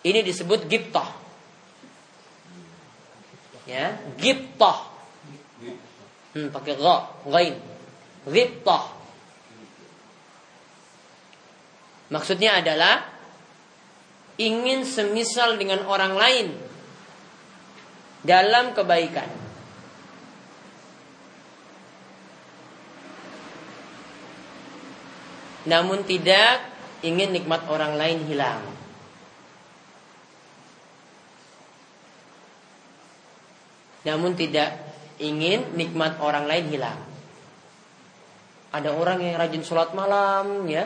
A: ini disebut giptoh. Ya, giptoh. Hmm, pakai gha, ghain. Giptoh. Maksudnya adalah ingin semisal dengan orang lain dalam kebaikan. Namun tidak ingin nikmat orang lain hilang. Namun tidak ingin nikmat orang lain hilang. Ada orang yang rajin sholat malam, ya,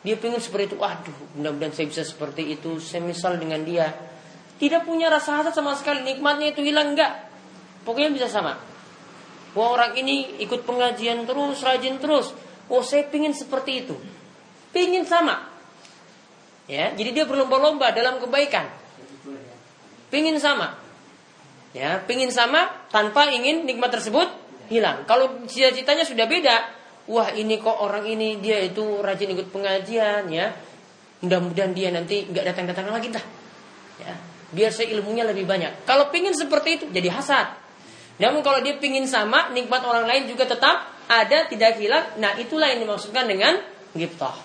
A: dia pengen seperti itu. Waduh, mudah-mudahan saya bisa seperti itu. Saya misal dengan dia, tidak punya rasa hasad sama sekali. Nikmatnya itu hilang enggak? Pokoknya bisa sama. Wah orang ini ikut pengajian terus, rajin terus. Oh saya pingin seperti itu. Pingin sama. Ya, jadi dia berlomba-lomba dalam kebaikan. Pingin sama. Ya, pingin sama tanpa ingin nikmat tersebut hilang. Kalau cita-citanya sudah beda, wah ini kok orang ini dia itu rajin ikut pengajian ya. Mudah-mudahan dia nanti nggak datang-datang lagi dah. Ya, biar saya ilmunya lebih banyak. Kalau pingin seperti itu jadi hasad. Namun kalau dia pingin sama, nikmat orang lain juga tetap ada, tidak hilang. Nah itulah yang dimaksudkan dengan giptah.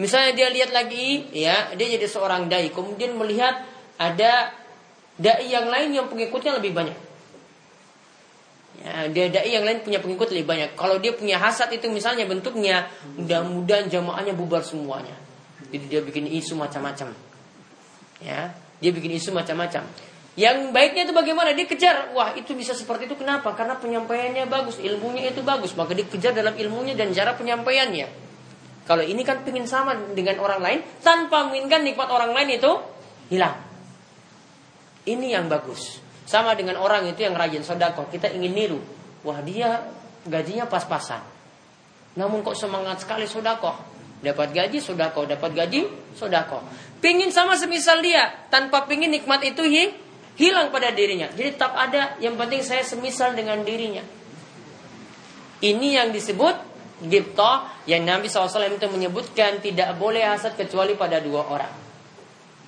A: Misalnya dia lihat lagi, ya dia jadi seorang dai, kemudian melihat ada dai yang lain yang pengikutnya lebih banyak. Ya, dia dai yang lain punya pengikut lebih banyak. Kalau dia punya hasad itu misalnya bentuknya mudah-mudahan jamaahnya bubar semuanya. Jadi dia bikin isu macam-macam. Ya, dia bikin isu macam-macam. Yang baiknya itu bagaimana? Dia kejar. Wah, itu bisa seperti itu kenapa? Karena penyampaiannya bagus, ilmunya itu bagus. Maka dia kejar dalam ilmunya dan cara penyampaiannya. Kalau ini kan pingin sama dengan orang lain tanpa menginginkan nikmat orang lain itu hilang. Ini yang bagus. Sama dengan orang itu yang rajin sodako. Kita ingin niru. Wah dia gajinya pas-pasan. Namun kok semangat sekali sodako. Dapat gaji sodako. Dapat gaji sodako. Pingin sama semisal dia. Tanpa pingin nikmat itu hi, hilang pada dirinya. Jadi tetap ada. Yang penting saya semisal dengan dirinya. Ini yang disebut Gipto yang Nabi SAW itu menyebutkan tidak boleh hasad kecuali pada dua orang.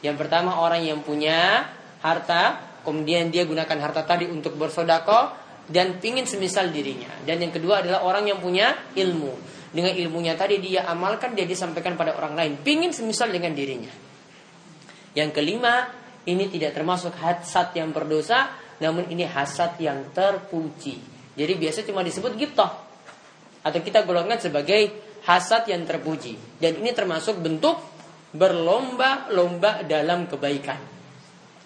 A: Yang pertama orang yang punya harta, kemudian dia gunakan harta tadi untuk bersodako dan pingin semisal dirinya. Dan yang kedua adalah orang yang punya ilmu. Dengan ilmunya tadi dia amalkan, dia disampaikan pada orang lain. Pingin semisal dengan dirinya. Yang kelima, ini tidak termasuk hasad yang berdosa, namun ini hasad yang terpuji. Jadi biasa cuma disebut gitu. Atau kita golongkan sebagai hasad yang terpuji. Dan ini termasuk bentuk berlomba-lomba dalam kebaikan.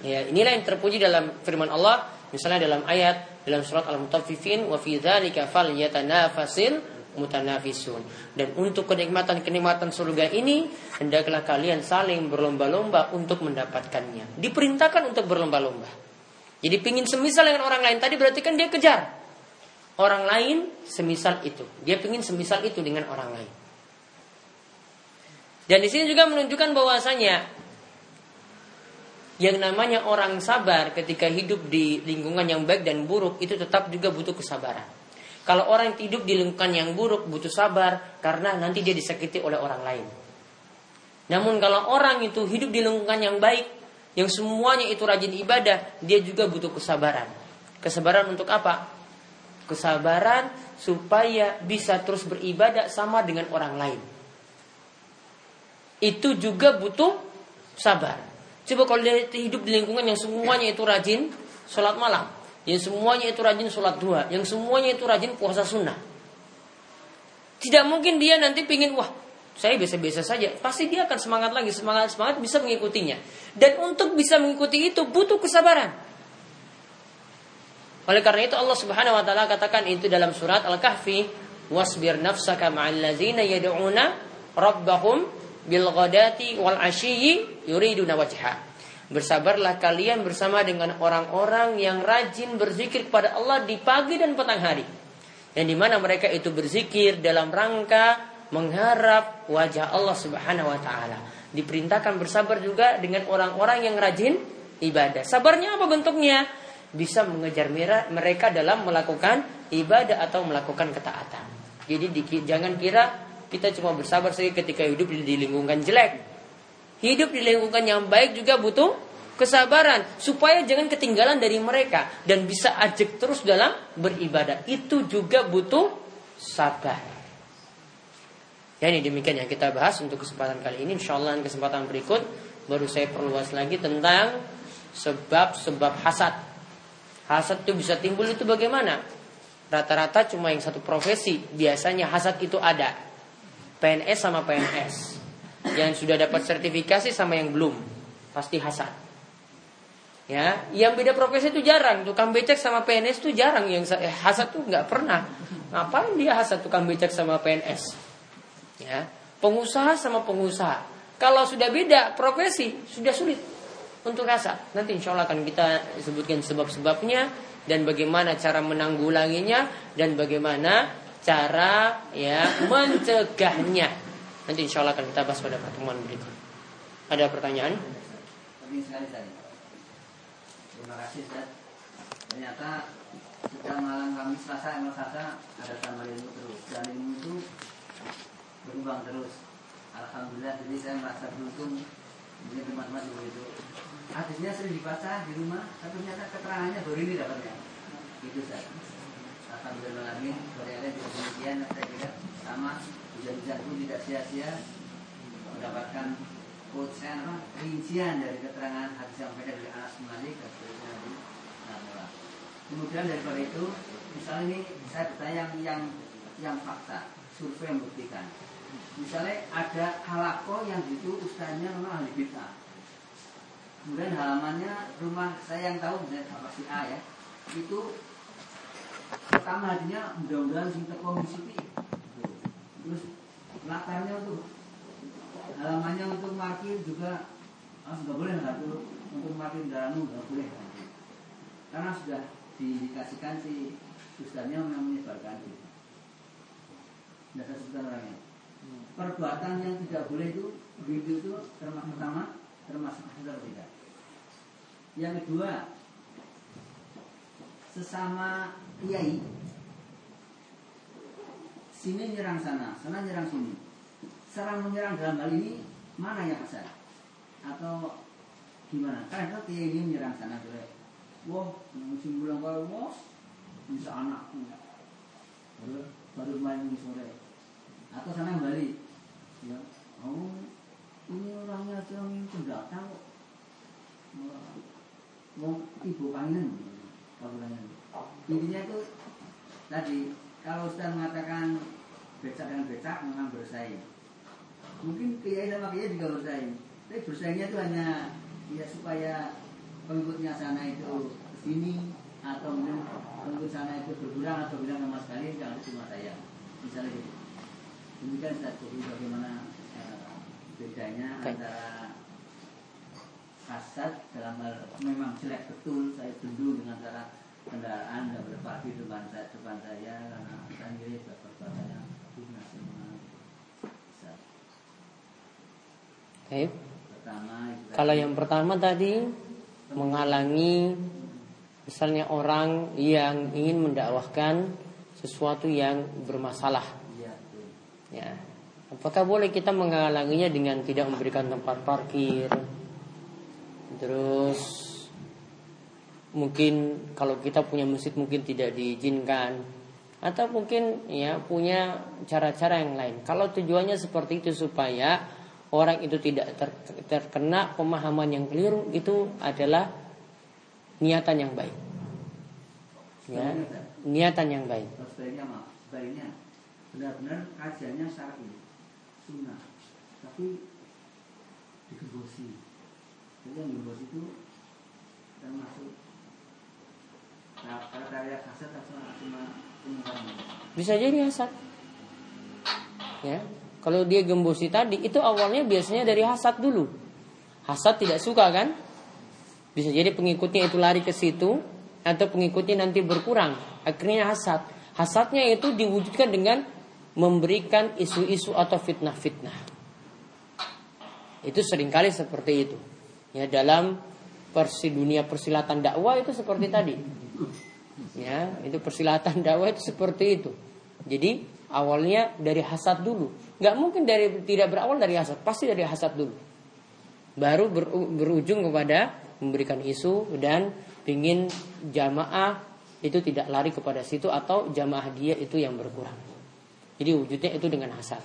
A: Ya, inilah yang terpuji dalam firman Allah, misalnya dalam ayat dalam surat Al-Mutaffifin wa fi dzalika falyatanafasil mutanafisun. Dan untuk kenikmatan-kenikmatan surga ini hendaklah kalian saling berlomba-lomba untuk mendapatkannya. Diperintahkan untuk berlomba-lomba. Jadi pingin semisal dengan orang lain tadi berarti kan dia kejar orang lain semisal itu. Dia pingin semisal itu dengan orang lain. Dan di sini juga menunjukkan bahwasanya yang namanya orang sabar ketika hidup di lingkungan yang baik dan buruk itu tetap juga butuh kesabaran. Kalau orang yang hidup di lingkungan yang buruk butuh sabar karena nanti dia disakiti oleh orang lain. Namun kalau orang itu hidup di lingkungan yang baik, yang semuanya itu rajin ibadah, dia juga butuh kesabaran. Kesabaran untuk apa? Kesabaran supaya bisa terus beribadah sama dengan orang lain. Itu juga butuh sabar. Coba kalau dia hidup di lingkungan yang semuanya itu rajin sholat malam, yang semuanya itu rajin sholat dua, yang semuanya itu rajin puasa sunnah. Tidak mungkin dia nanti pingin wah saya biasa-biasa saja. Pasti dia akan semangat lagi, semangat semangat bisa mengikutinya. Dan untuk bisa mengikuti itu butuh kesabaran. Oleh karena itu Allah Subhanahu wa taala katakan itu dalam surat Al-Kahfi, "Wasbir nafsaka ma'al ladzina yad'una rabbahum bil ghadati wal ashiyyi yuriduna wajha. Bersabarlah kalian bersama dengan orang-orang yang rajin berzikir kepada Allah di pagi dan petang hari. Yang di mana mereka itu berzikir dalam rangka mengharap wajah Allah Subhanahu wa taala. Diperintahkan bersabar juga dengan orang-orang yang rajin ibadah. Sabarnya apa bentuknya? Bisa mengejar mereka dalam melakukan ibadah atau melakukan ketaatan. Jadi jangan kira kita cuma bersabar saja ketika hidup di lingkungan jelek. Hidup di lingkungan yang baik juga butuh kesabaran supaya jangan ketinggalan dari mereka dan bisa ajak terus dalam beribadah. Itu juga butuh sabar. Ya ini demikian yang kita bahas untuk kesempatan kali ini. Insya Allah kesempatan berikut baru saya perluas lagi tentang sebab-sebab hasad. Hasad itu bisa timbul itu bagaimana? Rata-rata cuma yang satu profesi. Biasanya hasad itu ada. PNS sama PNS. Yang sudah dapat sertifikasi sama yang belum. Pasti hasad. Ya, yang beda profesi itu jarang. Tukang becak sama PNS itu jarang. Yang eh, hasad tuh nggak pernah. Ngapain dia hasad tukang becak sama PNS? Ya, pengusaha sama pengusaha. Kalau sudah beda profesi, sudah sulit untuk hasad. Nanti insya Allah akan kita sebutkan sebab-sebabnya dan bagaimana cara menanggulanginya dan bagaimana cara ya mencegahnya. Nanti insya Allah akan kita bahas pada pertemuan berikut. Ada pertanyaan?
B: Terima kasih Ustaz. Ternyata setiap malam kami Selasa emang Selasa ada tambah ilmu terus dan ilmu itu berubah terus. Alhamdulillah jadi saya merasa beruntung ini teman-teman begitu. Hadisnya sering dibaca di rumah, tapi ternyata keterangannya baru ini dapatnya. Itu Ustaz. Alhamdulillah ternyata juga demikian saya kira sama hujan-hujan pun tidak sia-sia mendapatkan quotes apa rincian dari keterangan hadis yang beda dari bin Malik dan Nabi Nabi Kemudian daripada itu, misalnya ini saya bertanya yang yang, yang fakta, survei yang membuktikan. Misalnya ada halako yang itu ustaznya memang ahli bid'ah. Kemudian halamannya rumah saya yang tahu misalnya apa si A ya, itu pertama hadinya mudah-mudahan sing teko misipi. Terus latarnya tuh halamannya untuk parkir juga ah, nggak boleh nggak tuh untuk parkir kendaraan nggak boleh karena sudah diindikasikan si ustaznya memang menyebarkan itu. Tidak sebutkan orangnya. Perbuatan yang tidak boleh itu begitu itu termasuk pertama termasuk atau tidak. Yang kedua sesama kiai sini nyerang sana sana nyerang sini. Serang menyerang dalam hal ini mana yang asal atau gimana? Karena kiai ini menyerang sana boleh wah musim bulan kalau wah bisa anak baru baru main di sore. Atau sana balik. Ya oh ini orangnya yang pendatang kok. Mau ibu kangen. Kabupaten intinya itu tadi kalau sudah mengatakan becak dengan becak memang bersaing. Mungkin kiai sama kiai juga bersaing. Tapi bersaingnya itu hanya ya supaya pengikutnya sana itu ke sini atau mungkin pengikut sana itu berkurang atau bilang sama sekali jangan cuma saya. Misalnya gitu. Demikian Ustaz jadi bagaimana uh, bedanya antara hasad dalam hal memang jelek betul saya dulu dengan cara kendaraan dan berparkir depan saya depan saya karena perbuatannya guna semua Ustaz.
A: Baik.
B: pertama
A: Kalau yang pertama tadi menghalangi misalnya orang yang ingin mendakwahkan sesuatu yang bermasalah.
B: iya.
A: Ya. Apakah boleh kita menghalanginya dengan tidak memberikan tempat parkir? Terus mungkin kalau kita punya masjid mungkin tidak diizinkan atau mungkin ya punya cara-cara yang lain. Kalau tujuannya seperti itu supaya orang itu tidak ter- terkena pemahaman yang keliru itu adalah niatan yang baik. Ya, niatan yang baik.
B: Sebaiknya benar-benar kajiannya syar'i, sunnah, tapi digembosi. Jadi yang digembosi itu termasuk nah.
A: Bisa jadi hasad. Ya. Kalau dia gembosi tadi itu awalnya biasanya dari hasad dulu. Hasad tidak suka kan? Bisa jadi pengikutnya itu lari ke situ atau pengikutnya nanti berkurang. Akhirnya hasad. Hasadnya itu diwujudkan dengan memberikan isu-isu atau fitnah-fitnah. Itu sering kali seperti itu. Ya dalam persi dunia persilatan dakwah itu seperti tadi. Ya, itu persilatan dakwah itu seperti itu. Jadi awalnya dari hasad dulu. Nggak mungkin dari tidak berawal dari hasad, pasti dari hasad dulu. Baru ber- berujung kepada memberikan isu dan ingin jamaah itu tidak lari kepada situ atau jamaah dia itu yang berkurang. Jadi wujudnya itu dengan hasad.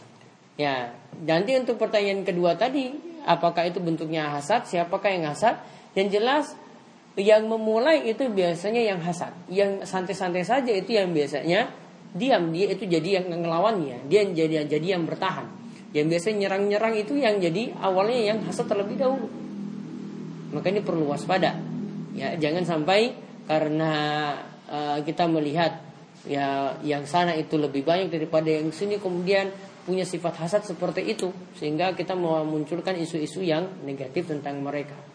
A: Ya, nanti untuk pertanyaan kedua tadi, apakah itu bentuknya hasad? Siapakah yang hasad? Yang jelas yang memulai itu biasanya yang hasad. Yang santai-santai saja itu yang biasanya diam. Dia itu jadi yang ngelawannya. Dia jadi jadi yang bertahan. Yang biasanya nyerang-nyerang itu yang jadi awalnya yang hasad terlebih dahulu. Maka ini perlu waspada. Ya, jangan sampai karena uh, kita melihat ya yang sana itu lebih banyak daripada yang sini kemudian punya sifat hasad seperti itu sehingga kita memunculkan isu-isu yang negatif tentang mereka.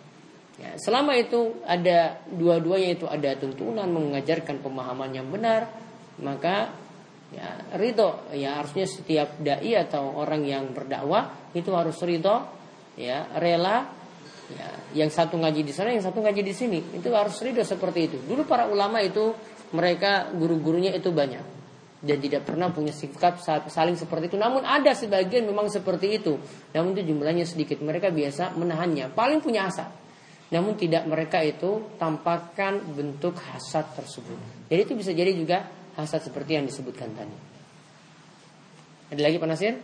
A: Ya, selama itu ada dua-duanya itu ada tuntunan mengajarkan pemahaman yang benar, maka ya ridho ya harusnya setiap dai atau orang yang berdakwah itu harus ridho ya rela ya yang satu ngaji di sana yang satu ngaji di sini itu harus ridho seperti itu dulu para ulama itu mereka guru-gurunya itu banyak dan tidak pernah punya sikap saling seperti itu. Namun ada sebagian memang seperti itu. Namun itu jumlahnya sedikit. Mereka biasa menahannya. Paling punya hasad. Namun tidak mereka itu tampakkan bentuk hasad tersebut. Jadi itu bisa jadi juga hasad seperti yang disebutkan tadi. Ada lagi Pak Nasir?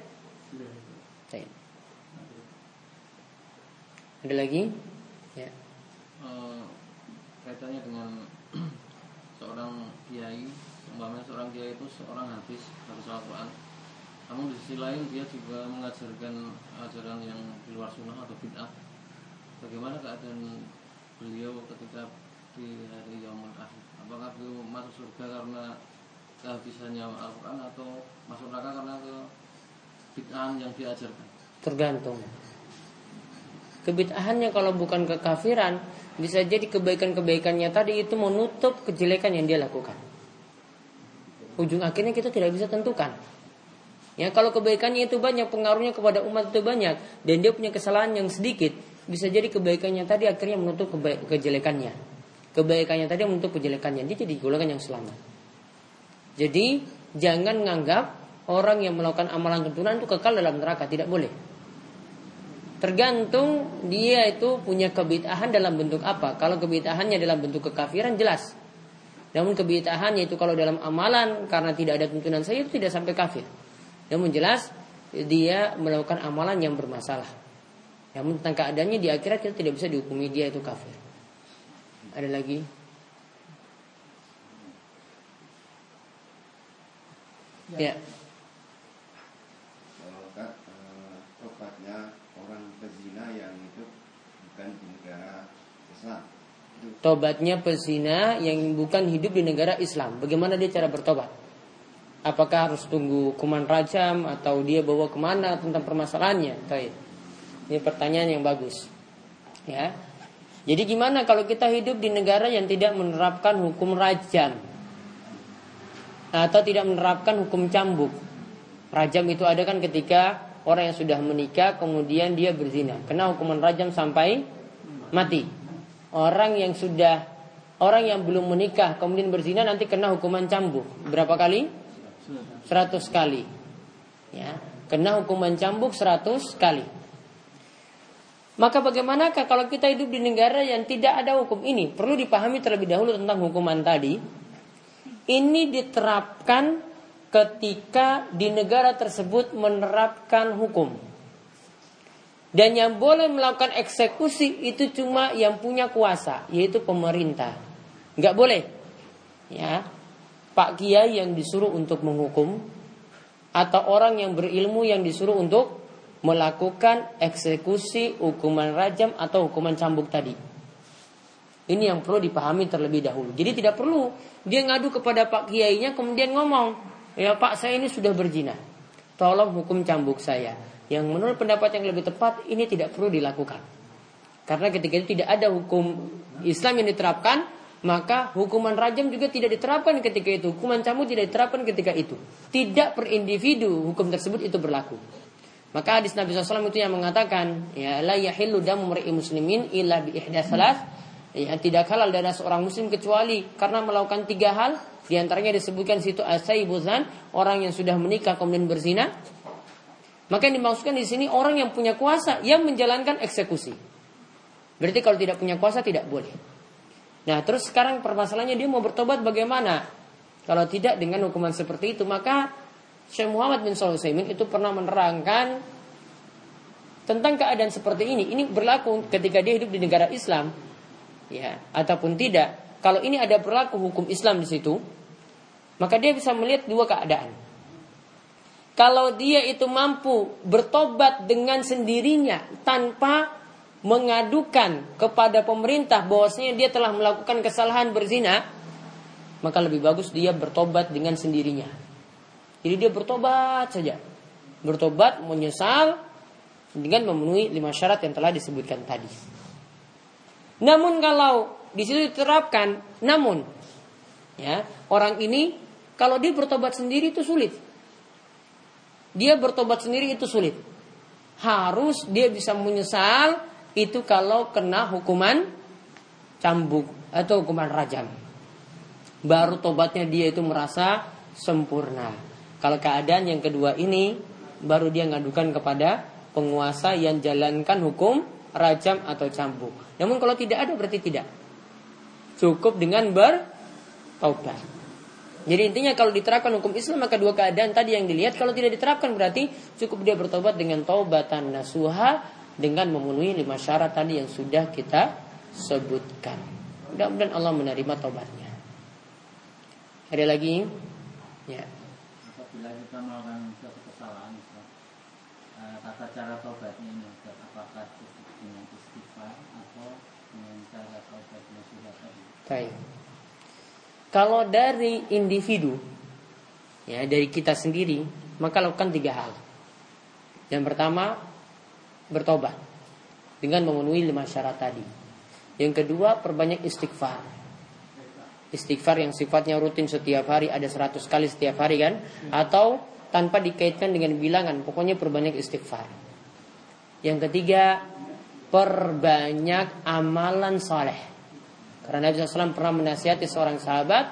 A: Ada lagi? Ya.
C: Uh, kaitannya dengan seorang kiai umpamanya seorang kiai itu seorang hadis harus Al-Quran namun di sisi lain dia juga mengajarkan ajaran yang di luar sunnah atau bid'ah bagaimana keadaan beliau ketika di hari yaumul akhir apakah beliau masuk surga karena kehabisannya Al-Quran atau masuk neraka karena ke bid'ahan yang diajarkan
A: tergantung kebid'ahannya kalau bukan kekafiran bisa jadi kebaikan-kebaikannya tadi itu menutup kejelekan yang dia lakukan. Ujung akhirnya kita tidak bisa tentukan. Ya kalau kebaikannya itu banyak, pengaruhnya kepada umat itu banyak, dan dia punya kesalahan yang sedikit, bisa jadi kebaikannya tadi akhirnya menutup kejelekannya. Kebaikannya tadi menutup kejelekannya, dia jadi golongan yang selamat. Jadi jangan menganggap orang yang melakukan amalan tuntunan itu kekal dalam neraka, tidak boleh. Tergantung dia itu punya kebitahan dalam bentuk apa. Kalau kebitahannya dalam bentuk kekafiran jelas. Namun kebitahannya itu kalau dalam amalan karena tidak ada tuntunan saya itu tidak sampai kafir. Namun jelas dia melakukan amalan yang bermasalah. Namun tentang keadaannya di akhirat kita tidak bisa dihukumi dia itu kafir. Ada lagi? Ya. ya. Tobatnya pezina yang bukan hidup di negara Islam. Bagaimana dia cara bertobat? Apakah harus tunggu kuman rajam atau dia bawa ke mana tentang permasalahannya? Ini pertanyaan yang bagus. Ya. Jadi gimana kalau kita hidup di negara yang tidak menerapkan hukum rajam atau tidak menerapkan hukum cambuk? Rajam itu ada kan ketika orang yang sudah menikah kemudian dia berzina, kena hukuman rajam sampai mati orang yang sudah orang yang belum menikah kemudian berzina nanti kena hukuman cambuk. Berapa kali? 100 kali. Ya, kena hukuman cambuk 100 kali. Maka bagaimanakah kalau kita hidup di negara yang tidak ada hukum ini? Perlu dipahami terlebih dahulu tentang hukuman tadi. Ini diterapkan ketika di negara tersebut menerapkan hukum. Dan yang boleh melakukan eksekusi itu cuma yang punya kuasa, yaitu pemerintah. Nggak boleh. Ya. Pak Kiai yang disuruh untuk menghukum atau orang yang berilmu yang disuruh untuk melakukan eksekusi hukuman rajam atau hukuman cambuk tadi. Ini yang perlu dipahami terlebih dahulu. Jadi tidak perlu dia ngadu kepada Pak Kiainya kemudian ngomong, "Ya Pak, saya ini sudah berzina. Tolong hukum cambuk saya." Yang menurut pendapat yang lebih tepat ini tidak perlu dilakukan. Karena ketika itu tidak ada hukum Islam yang diterapkan, maka hukuman rajam juga tidak diterapkan ketika itu. Hukuman cambuk tidak diterapkan ketika itu. Tidak per individu hukum tersebut itu berlaku. Maka hadis Nabi SAW itu yang mengatakan, ya la yahillu damu muslimin illa bi ihda Ya, tidak halal darah seorang muslim kecuali karena melakukan tiga hal. Di antaranya disebutkan situ asaibuzan, orang yang sudah menikah kemudian berzina, maka yang dimaksudkan di sini orang yang punya kuasa yang menjalankan eksekusi. Berarti kalau tidak punya kuasa tidak boleh. Nah, terus sekarang permasalahannya dia mau bertobat bagaimana? Kalau tidak dengan hukuman seperti itu, maka Syekh Muhammad bin Utsaimin itu pernah menerangkan tentang keadaan seperti ini. Ini berlaku ketika dia hidup di negara Islam, ya, ataupun tidak. Kalau ini ada berlaku hukum Islam di situ, maka dia bisa melihat dua keadaan. Kalau dia itu mampu bertobat dengan sendirinya tanpa mengadukan kepada pemerintah bahwasanya dia telah melakukan kesalahan berzina, maka lebih bagus dia bertobat dengan sendirinya. Jadi dia bertobat saja. Bertobat, menyesal dengan memenuhi lima syarat yang telah disebutkan tadi. Namun kalau di situ diterapkan, namun ya orang ini kalau dia bertobat sendiri itu sulit. Dia bertobat sendiri itu sulit. Harus dia bisa menyesal itu kalau kena hukuman cambuk atau hukuman rajam. Baru tobatnya dia itu merasa sempurna. Kalau keadaan yang kedua ini baru dia ngadukan kepada penguasa yang jalankan hukum rajam atau cambuk. Namun kalau tidak ada berarti tidak. Cukup dengan bertobat. Jadi intinya kalau diterapkan hukum Islam maka dua keadaan tadi yang dilihat kalau tidak diterapkan berarti cukup dia bertobat dengan taubatan nasuha dengan memenuhi lima syarat tadi yang sudah kita sebutkan. Mudah-mudahan Allah menerima tobatnya. Ada lagi? Ya.
B: Apabila kita melakukan suatu kesalahan, tata cara tobatnya ini apakah cukup dengan istighfar atau dengan cara tobatnya sudah tadi?
A: Baik. Kalau dari individu, ya dari kita sendiri, maka lakukan tiga hal. Yang pertama, bertobat dengan memenuhi lima syarat tadi. Yang kedua, perbanyak istighfar. Istighfar yang sifatnya rutin setiap hari ada seratus kali setiap hari kan atau tanpa dikaitkan dengan bilangan, pokoknya perbanyak istighfar. Yang ketiga, perbanyak amalan soleh. Karena Nabi SAW pernah menasihati seorang sahabat,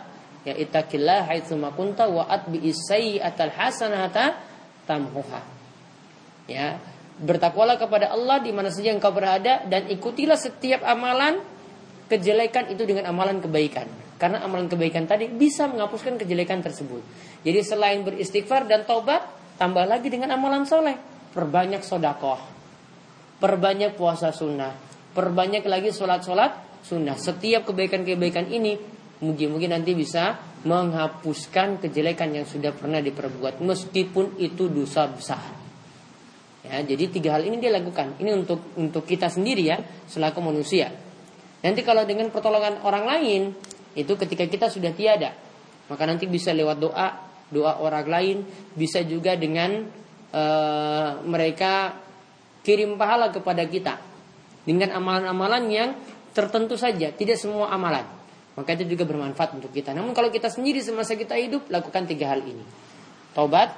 A: ya ittaqillah haitsu kunta wa atbi sayyi'atal hasanata tamhuha. Ya, Bertakwalah kepada Allah di mana saja engkau berada dan ikutilah setiap amalan kejelekan itu dengan amalan kebaikan. Karena amalan kebaikan tadi bisa menghapuskan kejelekan tersebut. Jadi selain beristighfar dan taubat, tambah lagi dengan amalan soleh. Perbanyak sodakoh, perbanyak puasa sunnah, perbanyak lagi sholat-sholat sunnah. Setiap kebaikan-kebaikan ini mungkin-mungkin nanti bisa menghapuskan kejelekan yang sudah pernah diperbuat meskipun itu dosa besar. Ya, jadi tiga hal ini dia lakukan. Ini untuk untuk kita sendiri ya, selaku manusia. Nanti kalau dengan pertolongan orang lain, itu ketika kita sudah tiada, maka nanti bisa lewat doa, doa orang lain, bisa juga dengan uh, mereka kirim pahala kepada kita dengan amalan-amalan yang tertentu saja, tidak semua amalan. Maka itu juga bermanfaat untuk kita. Namun kalau kita sendiri semasa kita hidup, lakukan tiga hal ini. Taubat,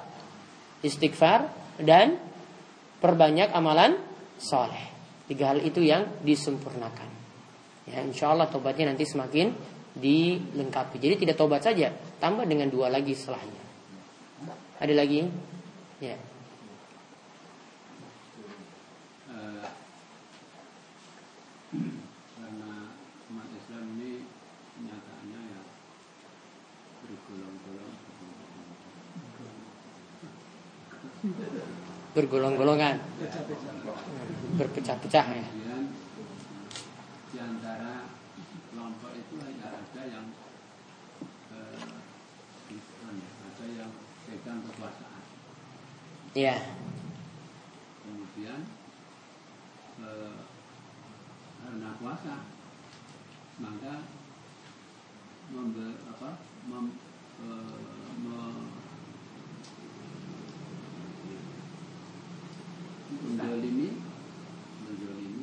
A: istighfar, dan perbanyak amalan soleh. Tiga hal itu yang disempurnakan. Ya, insya Allah tobatnya nanti semakin dilengkapi. Jadi tidak tobat saja, tambah dengan dua lagi setelahnya. Ada lagi? Ya. bergolong-golongan berpecah-pecah ya
D: di antara kelompok itu ada yang eh, ada yang pegang kekuasaan
A: iya
D: kemudian eh, karena kuasa maka member, apa mem, eh, menzalimi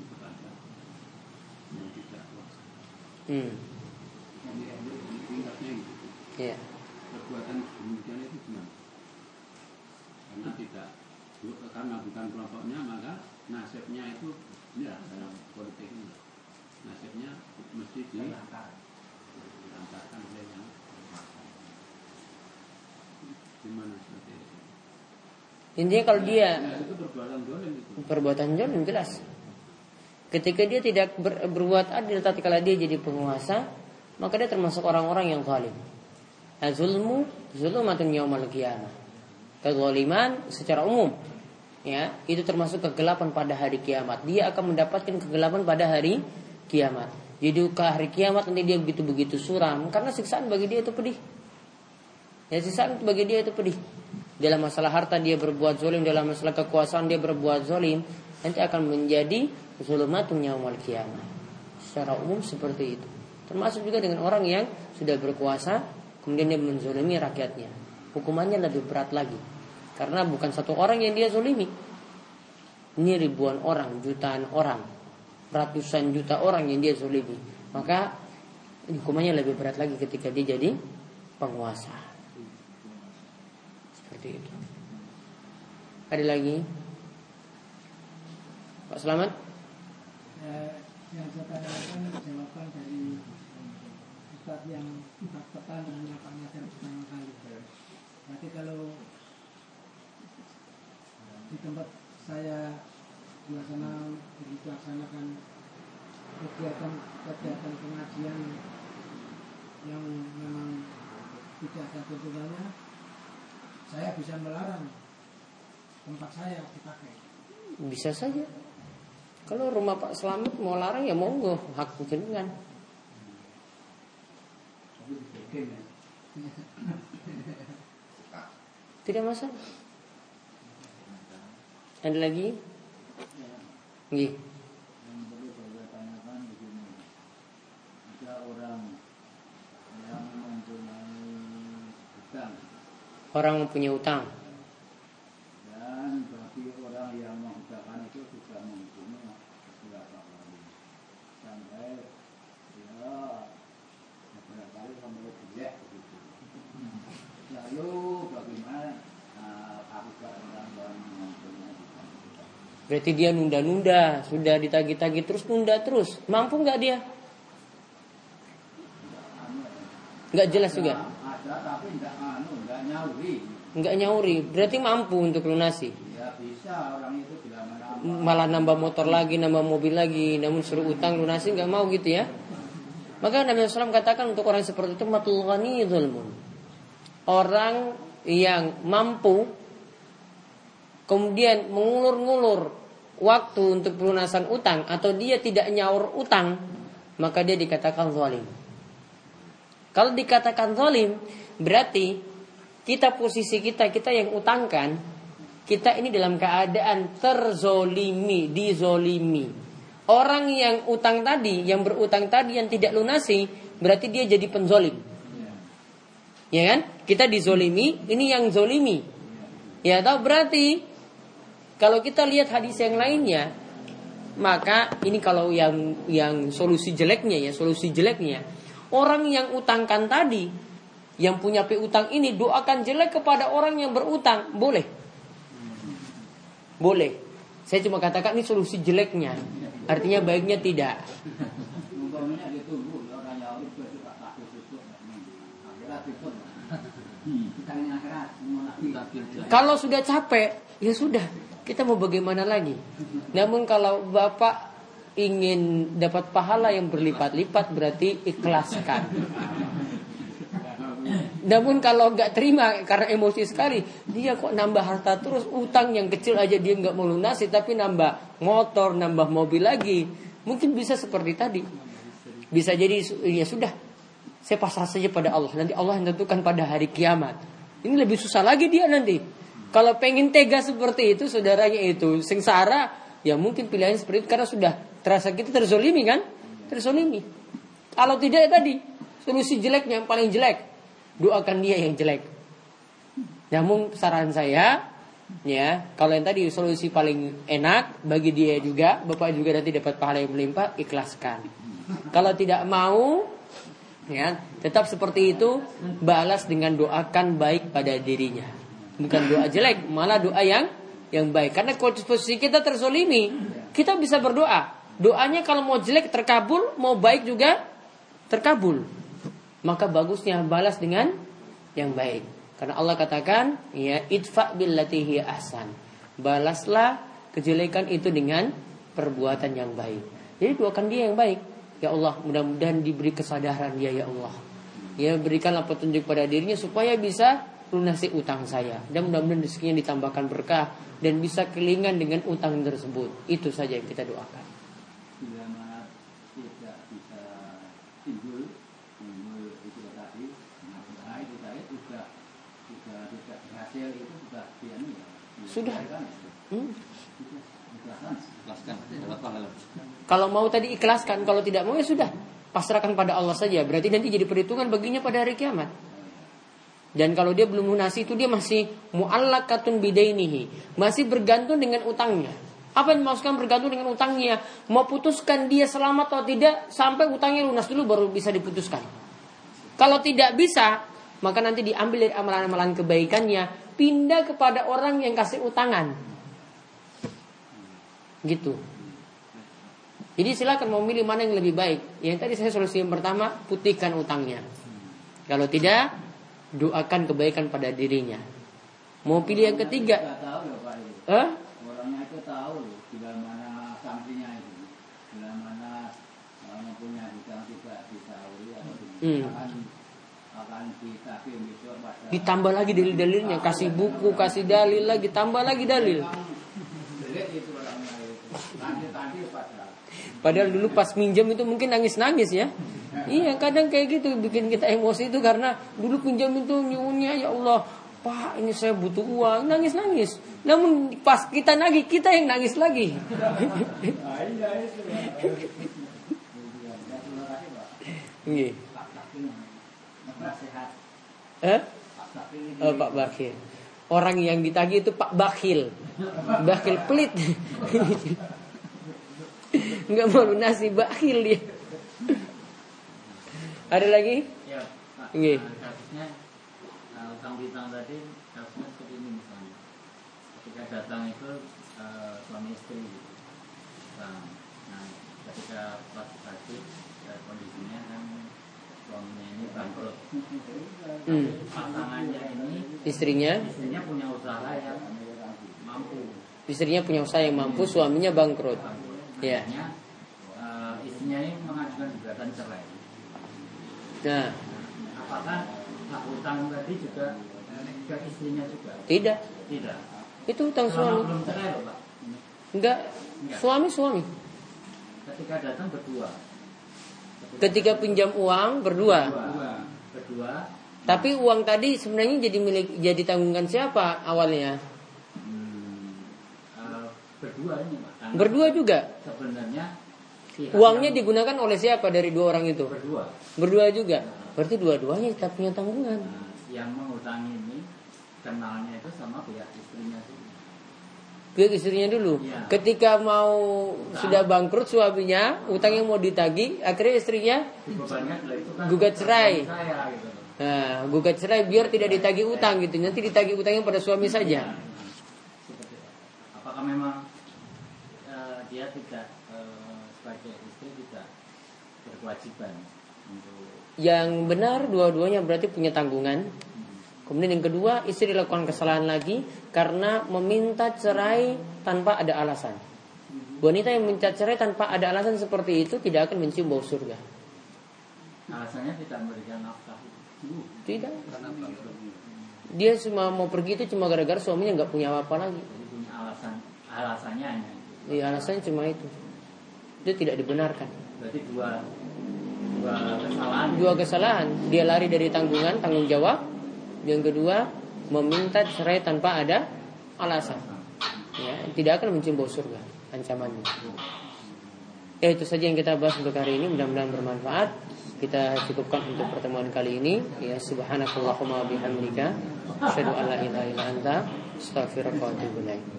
D: kepada yang tidak kuasa.
A: Hmm.
D: Ini itu.
A: Iya.
D: Perbuatan demikian itu gimana? Karena tidak karena bukan kelompoknya maka nasibnya itu ya dalam politik ini nasibnya mesti dilantarkan oleh yang gimana seperti itu
A: Intinya kalau dia perbuatan zalim jelas. Ketika dia tidak ber, berbuat adil tatkala dia jadi penguasa, maka dia termasuk orang-orang yang zalim. Azulmu zulumatun yaumal qiyamah. Kezaliman secara umum ya, itu termasuk kegelapan pada hari kiamat. Dia akan mendapatkan kegelapan pada hari kiamat. Jadi ke hari kiamat nanti dia begitu-begitu suram karena siksaan bagi dia itu pedih. Ya siksaan bagi dia itu pedih. Dalam masalah harta dia berbuat zolim, dalam masalah kekuasaan dia berbuat zolim, nanti akan menjadi zulumatun yaumal kiamat. Secara umum seperti itu. Termasuk juga dengan orang yang sudah berkuasa kemudian dia menzolimi rakyatnya. Hukumannya lebih berat lagi. Karena bukan satu orang yang dia zolimi. Ini ribuan orang, jutaan orang ratusan juta orang yang dia zolimi maka hukumannya lebih berat lagi ketika dia jadi penguasa. Seperti itu. Ada lagi? Pak Selamat?
E: Ya, yang saya tanyakan jawaban dari Ustaz yang pekan dengan Pak Nasir pertama kali berarti kalau di tempat saya suasana dilaksanakan kegiatan-kegiatan pengajian yang memang tidak ada tuntunannya, saya bisa melarang tempat saya dipakai.
A: Bisa saja. Kalau rumah Pak Selamat mau larang ya monggo, hak jenengan. Tidak masalah. Ada lagi? Nggih.
D: Orang mempunyai
A: utang.
D: dan bagi orang yang menghutangkan itu sudah menghitungnya beberapa kali sampai ya beberapa kali sampai jelek begitu lalu bagaimana uh, akibat orang yang mempunyai hutang itu
A: Berarti dia nunda-nunda, sudah ditagih-tagih terus nunda terus. Mampu nggak dia? Nggak jelas juga.
D: ada tapi enggak anu nyauri
A: Nggak nyauri. Berarti mampu untuk lunasi.
D: ya bisa orang itu bila mana
A: Malah nambah motor lagi, nambah mobil lagi. Namun suruh utang lunasi nggak mau gitu ya. Maka Nabi SAW katakan untuk orang seperti itu matul ghani zulmun. Orang yang mampu kemudian mengulur-ngulur waktu untuk pelunasan utang atau dia tidak nyaur utang, maka dia dikatakan zalim. Kalau dikatakan zalim, berarti kita posisi kita kita yang utangkan, kita ini dalam keadaan terzolimi, dizolimi. Orang yang utang tadi, yang berutang tadi yang tidak lunasi, berarti dia jadi penzolim. Ya kan? Kita dizolimi, ini yang zolimi. Ya, tahu berarti kalau kita lihat hadis yang lainnya, maka ini kalau yang yang solusi jeleknya ya, solusi jeleknya orang yang utangkan tadi, yang punya piutang ini doakan jelek kepada orang yang berutang, boleh. Boleh. Saya cuma katakan ini solusi jeleknya. Artinya baiknya tidak. Kalau sudah capek, ya sudah. Kita mau bagaimana lagi? Namun kalau Bapak ingin dapat pahala yang berlipat-lipat berarti ikhlaskan. Namun kalau nggak terima karena emosi sekali, dia kok nambah harta terus, utang yang kecil aja dia nggak mau lunasi, tapi nambah motor, nambah mobil lagi, mungkin bisa seperti tadi. Bisa jadi ya sudah, saya pasrah saja pada Allah. Nanti Allah yang tentukan pada hari kiamat. Ini lebih susah lagi dia nanti. Kalau pengen tega seperti itu, saudaranya itu sengsara, ya mungkin pilihannya seperti itu karena sudah terasa kita terzolimi kan? Terzolimi. Kalau tidak ya tadi, solusi jeleknya yang paling jelek, doakan dia yang jelek. Namun saran saya, ya kalau yang tadi solusi paling enak bagi dia juga, bapak juga nanti dapat pahala yang melimpah, ikhlaskan. Kalau tidak mau, ya tetap seperti itu, balas dengan doakan baik pada dirinya. Bukan doa jelek, malah doa yang yang baik. Karena posisi kita terzolimi, kita bisa berdoa. Doanya kalau mau jelek terkabul, mau baik juga terkabul. Maka bagusnya balas dengan yang baik. Karena Allah katakan, ya idfa billati hiya ahsan. Balaslah kejelekan itu dengan perbuatan yang baik. Jadi doakan dia yang baik. Ya Allah, mudah-mudahan diberi kesadaran dia ya Allah. Ya berikanlah petunjuk pada dirinya supaya bisa lunasi utang saya dan mudah-mudahan rezekinya ditambahkan berkah dan bisa kelingan dengan utang tersebut. Itu saja yang kita doakan.
D: bila mana tidak bisa timbul timbul itu tadi nah usaha itu tadi juga juga tidak berhasil itu juga dia ini ya
A: Sudah.
D: diikhlaskan ya.
A: Hmm? Kalau mau tadi ikhlaskan, kalau tidak mau ya sudah. Pasrahkan pada Allah saja. Berarti nanti jadi perhitungan baginya pada hari kiamat. Dan kalau dia belum lunasi itu dia masih muallakatun bidainihi, masih bergantung dengan utangnya. Apa yang dimaksudkan bergantung dengan utangnya? Mau putuskan dia selamat atau tidak sampai utangnya lunas dulu baru bisa diputuskan. Kalau tidak bisa, maka nanti diambil dari amalan-amalan kebaikannya, pindah kepada orang yang kasih utangan. Gitu. Jadi silakan mau milih mana yang lebih baik. Yang tadi saya solusi yang pertama, putihkan utangnya. Kalau tidak, doakan kebaikan pada dirinya. Mau pilih yang ketiga. Hah?
D: Orangnya itu tahu bila mana sanksinya itu. Bila mana mempunyai hutang tidak disauri atau
A: Hmm.
D: akan akan ditagih besok
A: Ditambah lagi dalil-dalilnya, kasih buku, kasih dalil lagi, tambah lagi dalil.
D: Tadi-tadi pada
A: Padahal dulu pas minjem itu mungkin nangis-nangis ya. Iya kadang kayak gitu bikin kita emosi itu karena dulu pinjam itu nyunya ya Allah Pak ini saya butuh uang nangis-nangis. Namun pas kita nagih kita yang nangis lagi.
D: Ah, iya. Ya.
A: Iya. Eh?
D: Ini.
A: Oh, Pak Bakhil. Orang yang ditagih itu Pak Bakhil. Bakhil pelit. Enggak mau lunasi bakhil dia. Ada lagi?
B: Ya, Pak.
A: Nggih.
B: Nah, Kasusnya uh, utang piutang tadi kasusnya seperti ini misalnya. Ketika datang itu uh, suami istri gitu. Nah, nah, ketika pas haji uh, kondisinya kan suaminya ini bangkrut.
A: Hmm.
B: Pasangannya ini
A: Istrinya,
B: istrinya punya usaha yang mampu.
A: istrinya punya usaha yang mampu, suaminya bangkrut.
B: bangkrut.
A: Ya.
B: Akhirnya uh, istrinya ini mengajukan gugatan cerai.
A: Nah,
B: Apakah hak utang tadi juga ke istrinya juga?
A: tidak.
B: Tidak.
A: Itu utang
B: Selama
A: suami.
B: belum cerai loh Pak.
A: Enggak. Suami suami.
B: Ketika datang berdua.
A: Ketika pinjam uang berdua.
B: Berdua. Berdua.
A: Tapi uang tadi sebenarnya jadi milik jadi tanggungan siapa awalnya?
B: Berdua ini
A: Berdua juga.
B: Sebenarnya pihak
A: Uangnya
B: yang
A: digunakan oleh siapa dari dua orang itu?
B: berdua.
A: Berdua juga. Berarti dua-duanya tetap punya tanggungan.
B: Nah, yang mengutangi ini kenalnya itu sama pihak istrinya sih.
A: Pihak istrinya dulu.
B: Iya.
A: Ketika mau sudah bangkrut suaminya, utang yang mau ditagih, akhirnya istrinya
B: kan
A: Gugat cerai.
B: Saya gitu
A: nah, gugat cerai biar tidak ditagih utang gitu. Nanti ditagih utangnya pada suami saja.
B: Apakah memang eh, dia tidak eh, sebagai istri tidak berkewajiban untuk
A: Yang benar dua-duanya berarti punya tanggungan. Kemudian yang kedua, istri lakukan kesalahan lagi karena meminta cerai tanpa ada alasan. Wanita yang minta cerai tanpa ada alasan seperti itu tidak akan mencium bau surga.
B: alasannya tidak memberikan nafkah?
A: Tidak. Dia cuma mau pergi itu cuma gara-gara suaminya nggak punya apa-apa lagi.
B: Alasannya hanya itu.
A: Iya alasannya cuma itu. Itu tidak dibenarkan.
B: Berarti dua dua kesalahan.
A: Dua kesalahan, dia lari dari tanggungan, tanggung jawab. Yang kedua, meminta cerai tanpa ada alasan. Ya, tidak akan mencium bau surga ancamannya. Ya itu saja yang kita bahas untuk hari ini. Mudah-mudahan bermanfaat. Kita cukupkan untuk pertemuan kali ini. Ya subhanakallahumma wa bihamdika asyhadu an la ilaha illa anta astaghfiruka wa atubu ilaik.